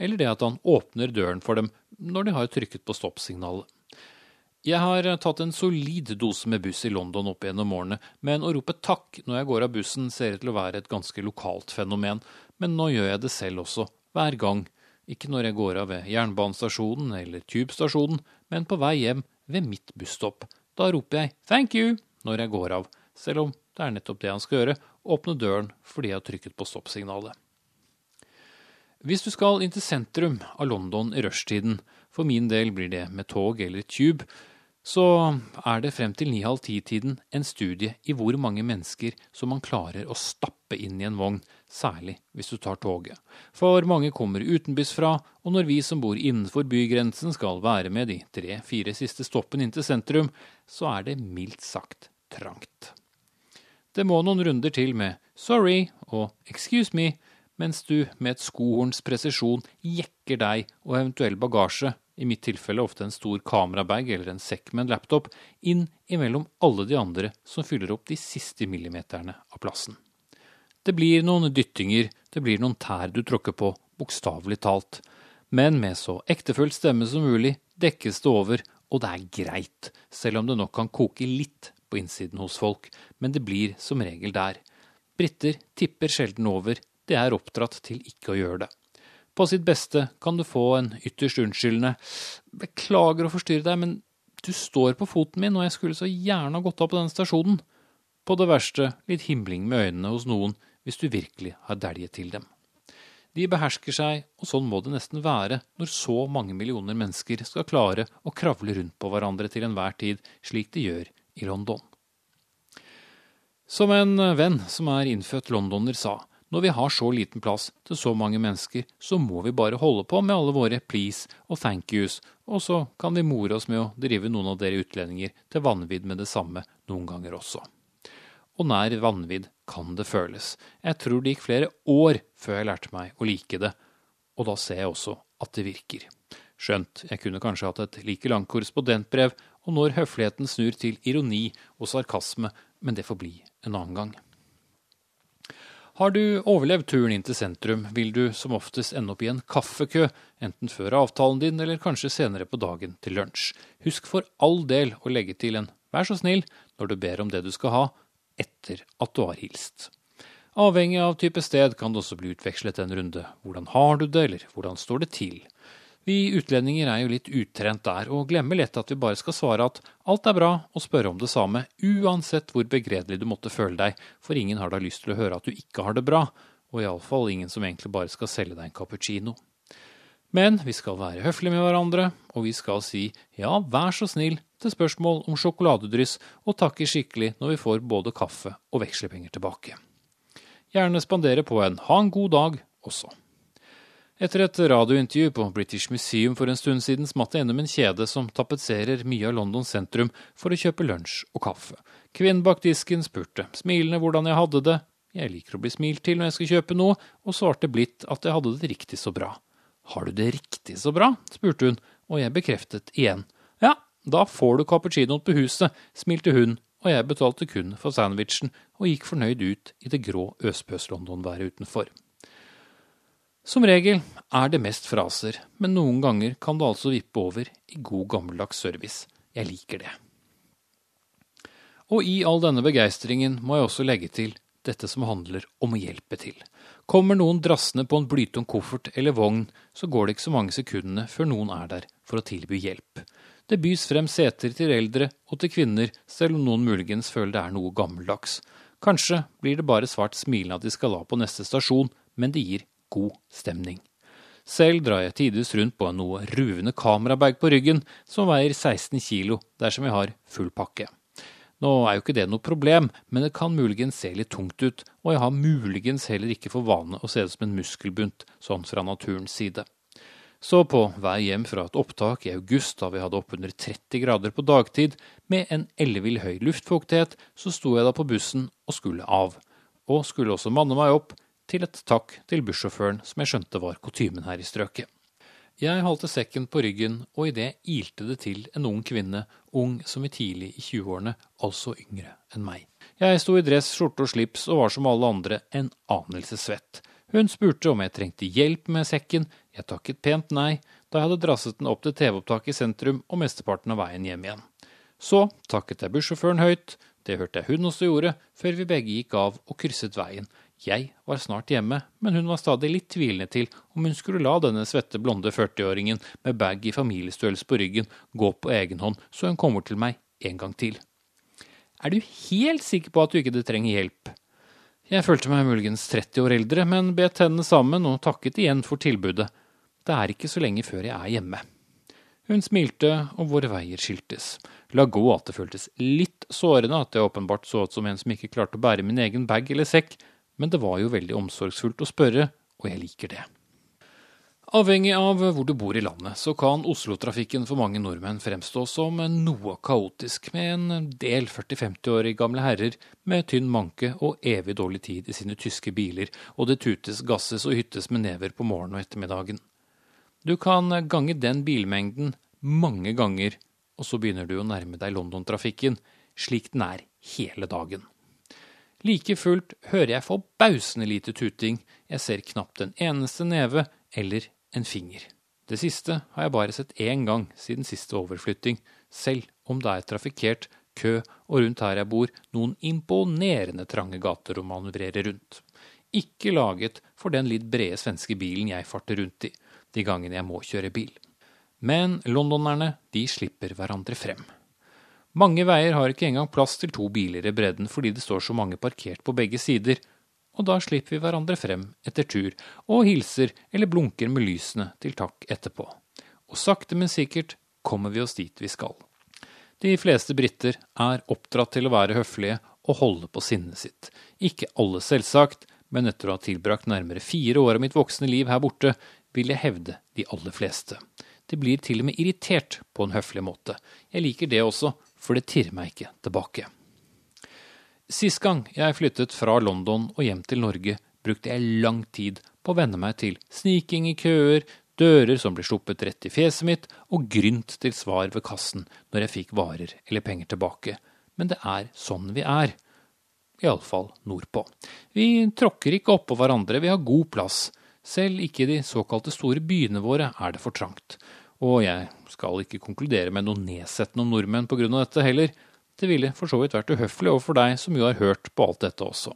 eller det at han åpner døren for dem når de har trykket på stoppsignalet. Jeg har tatt en solid dose med buss i London opp gjennom årene, men å rope takk når jeg går av bussen ser ut til å være et ganske lokalt fenomen, men nå gjør jeg det selv også, hver gang. Ikke når jeg går av ved jernbanestasjonen eller tubestasjonen, men på vei hjem ved mitt busstopp. Da roper jeg 'thank you' når jeg går av, selv om det er nettopp det han skal gjøre, åpne døren fordi jeg har trykket på stoppsignalet. Hvis du skal inn til sentrum av London i rushtiden, for min del blir det med tog eller tube, så er det frem til ni-halv ti-tiden en studie i hvor mange mennesker som man klarer å stappe inn i en vogn, særlig hvis du tar toget. For mange kommer utenbys fra, og når vi som bor innenfor bygrensen skal være med de tre-fire siste stoppene inn til sentrum, så er det mildt sagt trangt. Det må noen runder til med 'sorry' og 'excuse me', mens du med et skohorns presisjon jekker deg og eventuell bagasje i mitt tilfelle ofte en stor kamerabag eller en sekk med en laptop, inn imellom alle de andre som fyller opp de siste millimeterne av plassen. Det blir noen dyttinger, det blir noen tær du tråkker på, bokstavelig talt. Men med så ektefull stemme som mulig dekkes det over, og det er greit, selv om det nok kan koke litt på innsiden hos folk, men det blir som regel der. Briter tipper sjelden over, de er oppdratt til ikke å gjøre det. På sitt beste kan du få en ytterst unnskyldende 'Beklager å forstyrre deg, men du står på foten min, og jeg skulle så gjerne ha gått av på denne stasjonen.' På det verste litt himling med øynene hos noen hvis du virkelig har dælje til dem. De behersker seg, og sånn må det nesten være når så mange millioner mennesker skal klare å kravle rundt på hverandre til enhver tid, slik de gjør i London. Som en venn som er innfødt londoner sa, når vi har så liten plass til så mange mennesker, så må vi bare holde på med alle våre please og thank yous, og så kan vi more oss med å drive noen av dere utlendinger til vanvidd med det samme noen ganger også. Og nær vanvidd kan det føles. Jeg tror det gikk flere år før jeg lærte meg å like det, og da ser jeg også at det virker. Skjønt jeg kunne kanskje hatt et like langt korrespondentbrev, og når høfligheten snur til ironi og sarkasme, men det får bli en annen gang. Har du overlevd turen inn til sentrum, vil du som oftest ende opp i en kaffekø, enten før avtalen din eller kanskje senere på dagen til lunsj. Husk for all del å legge til en vær så snill når du ber om det du skal ha, etter at du har hilst. Avhengig av type sted kan det også bli utvekslet en runde. Hvordan har du det, eller hvordan står det til? Vi utlendinger er jo litt utrent der, og glemmer lett at vi bare skal svare at alt er bra, og spørre om det samme, uansett hvor begredelig du måtte føle deg, for ingen har da lyst til å høre at du ikke har det bra, og iallfall ingen som egentlig bare skal selge deg en cappuccino. Men vi skal være høflige med hverandre, og vi skal si ja, vær så snill til spørsmål om sjokoladedryss, og takke skikkelig når vi får både kaffe og vekslepenger tilbake. Gjerne spandere på en ha en god dag også. Etter et radiointervju på British Museum for en stund siden smatt jeg gjennom en kjede som tapetserer mye av London sentrum for å kjøpe lunsj og kaffe. Kvinnen bak disken spurte smilende hvordan jeg hadde det, jeg liker å bli smilt til når jeg skal kjøpe noe, og svarte blidt at jeg hadde det riktig så bra. Har du det riktig så bra? spurte hun, og jeg bekreftet igjen. Ja, da får du cappuccinoen på huset, smilte hun, og jeg betalte kun for sandwichen og gikk fornøyd ut i det grå øspøs-London-været utenfor. Som regel er det mest fraser, men noen ganger kan det altså vippe over i god gammeldags service. Jeg liker det. Og i all denne begeistringen må jeg også legge til dette som handler om å hjelpe til. Kommer noen drassende på en blytung koffert eller vogn, så går det ikke så mange sekundene før noen er der for å tilby hjelp. Det bys frem seter til eldre og til kvinner, selv om noen muligens føler det er noe gammeldags. Kanskje blir det bare svart smilende at de skal av på neste stasjon, men det gir god stemning. Selv drar jeg tidvis rundt på en noe ruvende kamerabag på ryggen som veier 16 kilo dersom jeg har full pakke. Nå er jo ikke det noe problem, men det kan muligens se litt tungt ut, og jeg har muligens heller ikke for vane å se det som en muskelbunt, sånn fra naturens side. Så på vei hjem fra et opptak i august da vi hadde oppunder 30 grader på dagtid, med en ellevill høy luftfuktighet, så sto jeg da på bussen og skulle av. Og skulle også manne meg opp, til et takk til bussjåføren som jeg skjønte var kutymen her i strøket. Jeg halte sekken på ryggen, og i det ilte det til en ung kvinne, ung som i tidlig i 20-årene, altså yngre enn meg. Jeg sto i dress, skjorte og slips og var som alle andre en anelse svett. Hun spurte om jeg trengte hjelp med sekken, jeg takket pent nei, da jeg hadde drasset den opp til TV-opptaket i sentrum og mesteparten av veien hjem igjen. Så takket jeg bussjåføren høyt, det hørte jeg hun også gjorde, før vi begge gikk av og krysset veien, jeg var snart hjemme, men hun var stadig litt tvilende til om hun skulle la denne svette, blonde 40-åringen med bag i familiestørrelse på ryggen gå på egen hånd så hun kommer til meg en gang til. Er du helt sikker på at du ikke trenger hjelp? Jeg følte meg muligens 30 år eldre, men bet tennene sammen og takket igjen for tilbudet. Det er ikke så lenge før jeg er hjemme. Hun smilte, og våre veier skiltes. La gå at det føltes litt sårende at jeg åpenbart så ut som en som ikke klarte å bære min egen bag eller sekk, men det var jo veldig omsorgsfullt å spørre, og jeg liker det. Avhengig av hvor du bor i landet, så kan Oslo-trafikken for mange nordmenn fremstå som noe kaotisk, med en del 40-50-årige gamle herrer med tynn manke og evig dårlig tid i sine tyske biler, og det tutes, gasses og hyttes med never på morgenen og ettermiddagen. Du kan gange den bilmengden mange ganger, og så begynner du å nærme deg London-trafikken, slik den er hele dagen. Like fullt hører jeg forbausende lite tuting, jeg ser knapt en eneste neve eller en finger. Det siste har jeg bare sett én gang siden siste overflytting, selv om det er trafikkert, kø og rundt her jeg bor noen imponerende trange gater å manøvrere rundt. Ikke laget for den litt brede svenske bilen jeg farter rundt i, de gangene jeg må kjøre bil. Men londonerne, de slipper hverandre frem. Mange veier har ikke engang plass til to biler i bredden fordi det står så mange parkert på begge sider, og da slipper vi hverandre frem etter tur og hilser eller blunker med lysene til takk etterpå. Og sakte, men sikkert kommer vi oss dit vi skal. De fleste briter er oppdratt til å være høflige og holde på sinnet sitt. Ikke alle, selvsagt, men etter å ha tilbrakt nærmere fire år av mitt voksne liv her borte, vil jeg hevde de aller fleste. Det blir til og med irritert på en høflig måte. Jeg liker det også, for det tirrer meg ikke tilbake. Sist gang jeg flyttet fra London og hjem til Norge, brukte jeg lang tid på å venne meg til sniking i køer, dører som ble sluppet rett i fjeset mitt, og grynt til svar ved kassen når jeg fikk varer eller penger tilbake. Men det er sånn vi er. Iallfall nordpå. Vi tråkker ikke oppå hverandre, vi har god plass. Selv ikke i de såkalte store byene våre er det for trangt. Og jeg skal ikke konkludere med noe nedsettende om nordmenn av dette heller. Det ville for så vidt vært uhøflig overfor deg som jo har hørt på alt dette også.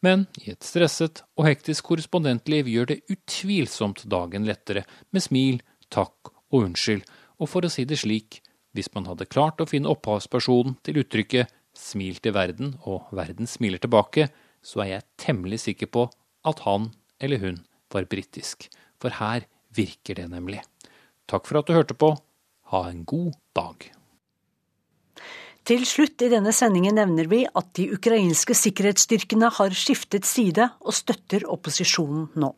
Men i et stresset og hektisk korrespondentliv gjør det utvilsomt dagen lettere med smil, takk og unnskyld, og for å si det slik, hvis man hadde klart å finne opphavspersonen til uttrykket smil til verden og verden smiler tilbake, så er jeg temmelig sikker på at han eller hun var britisk. For her virker det nemlig. Takk for at du hørte på. Ha en god dag. Til slutt i denne sendingen nevner vi at de ukrainske sikkerhetsstyrkene har skiftet side og støtter opposisjonen nå.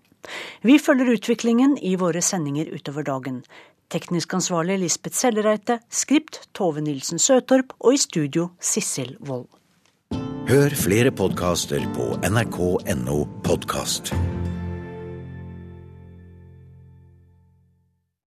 Vi følger utviklingen i våre sendinger utover dagen. Teknisk ansvarlig Lisbeth Sellereite, skript Tove Nilsen Søtorp og i studio Sissel Wold. Hør flere podkaster på nrk.no podkast.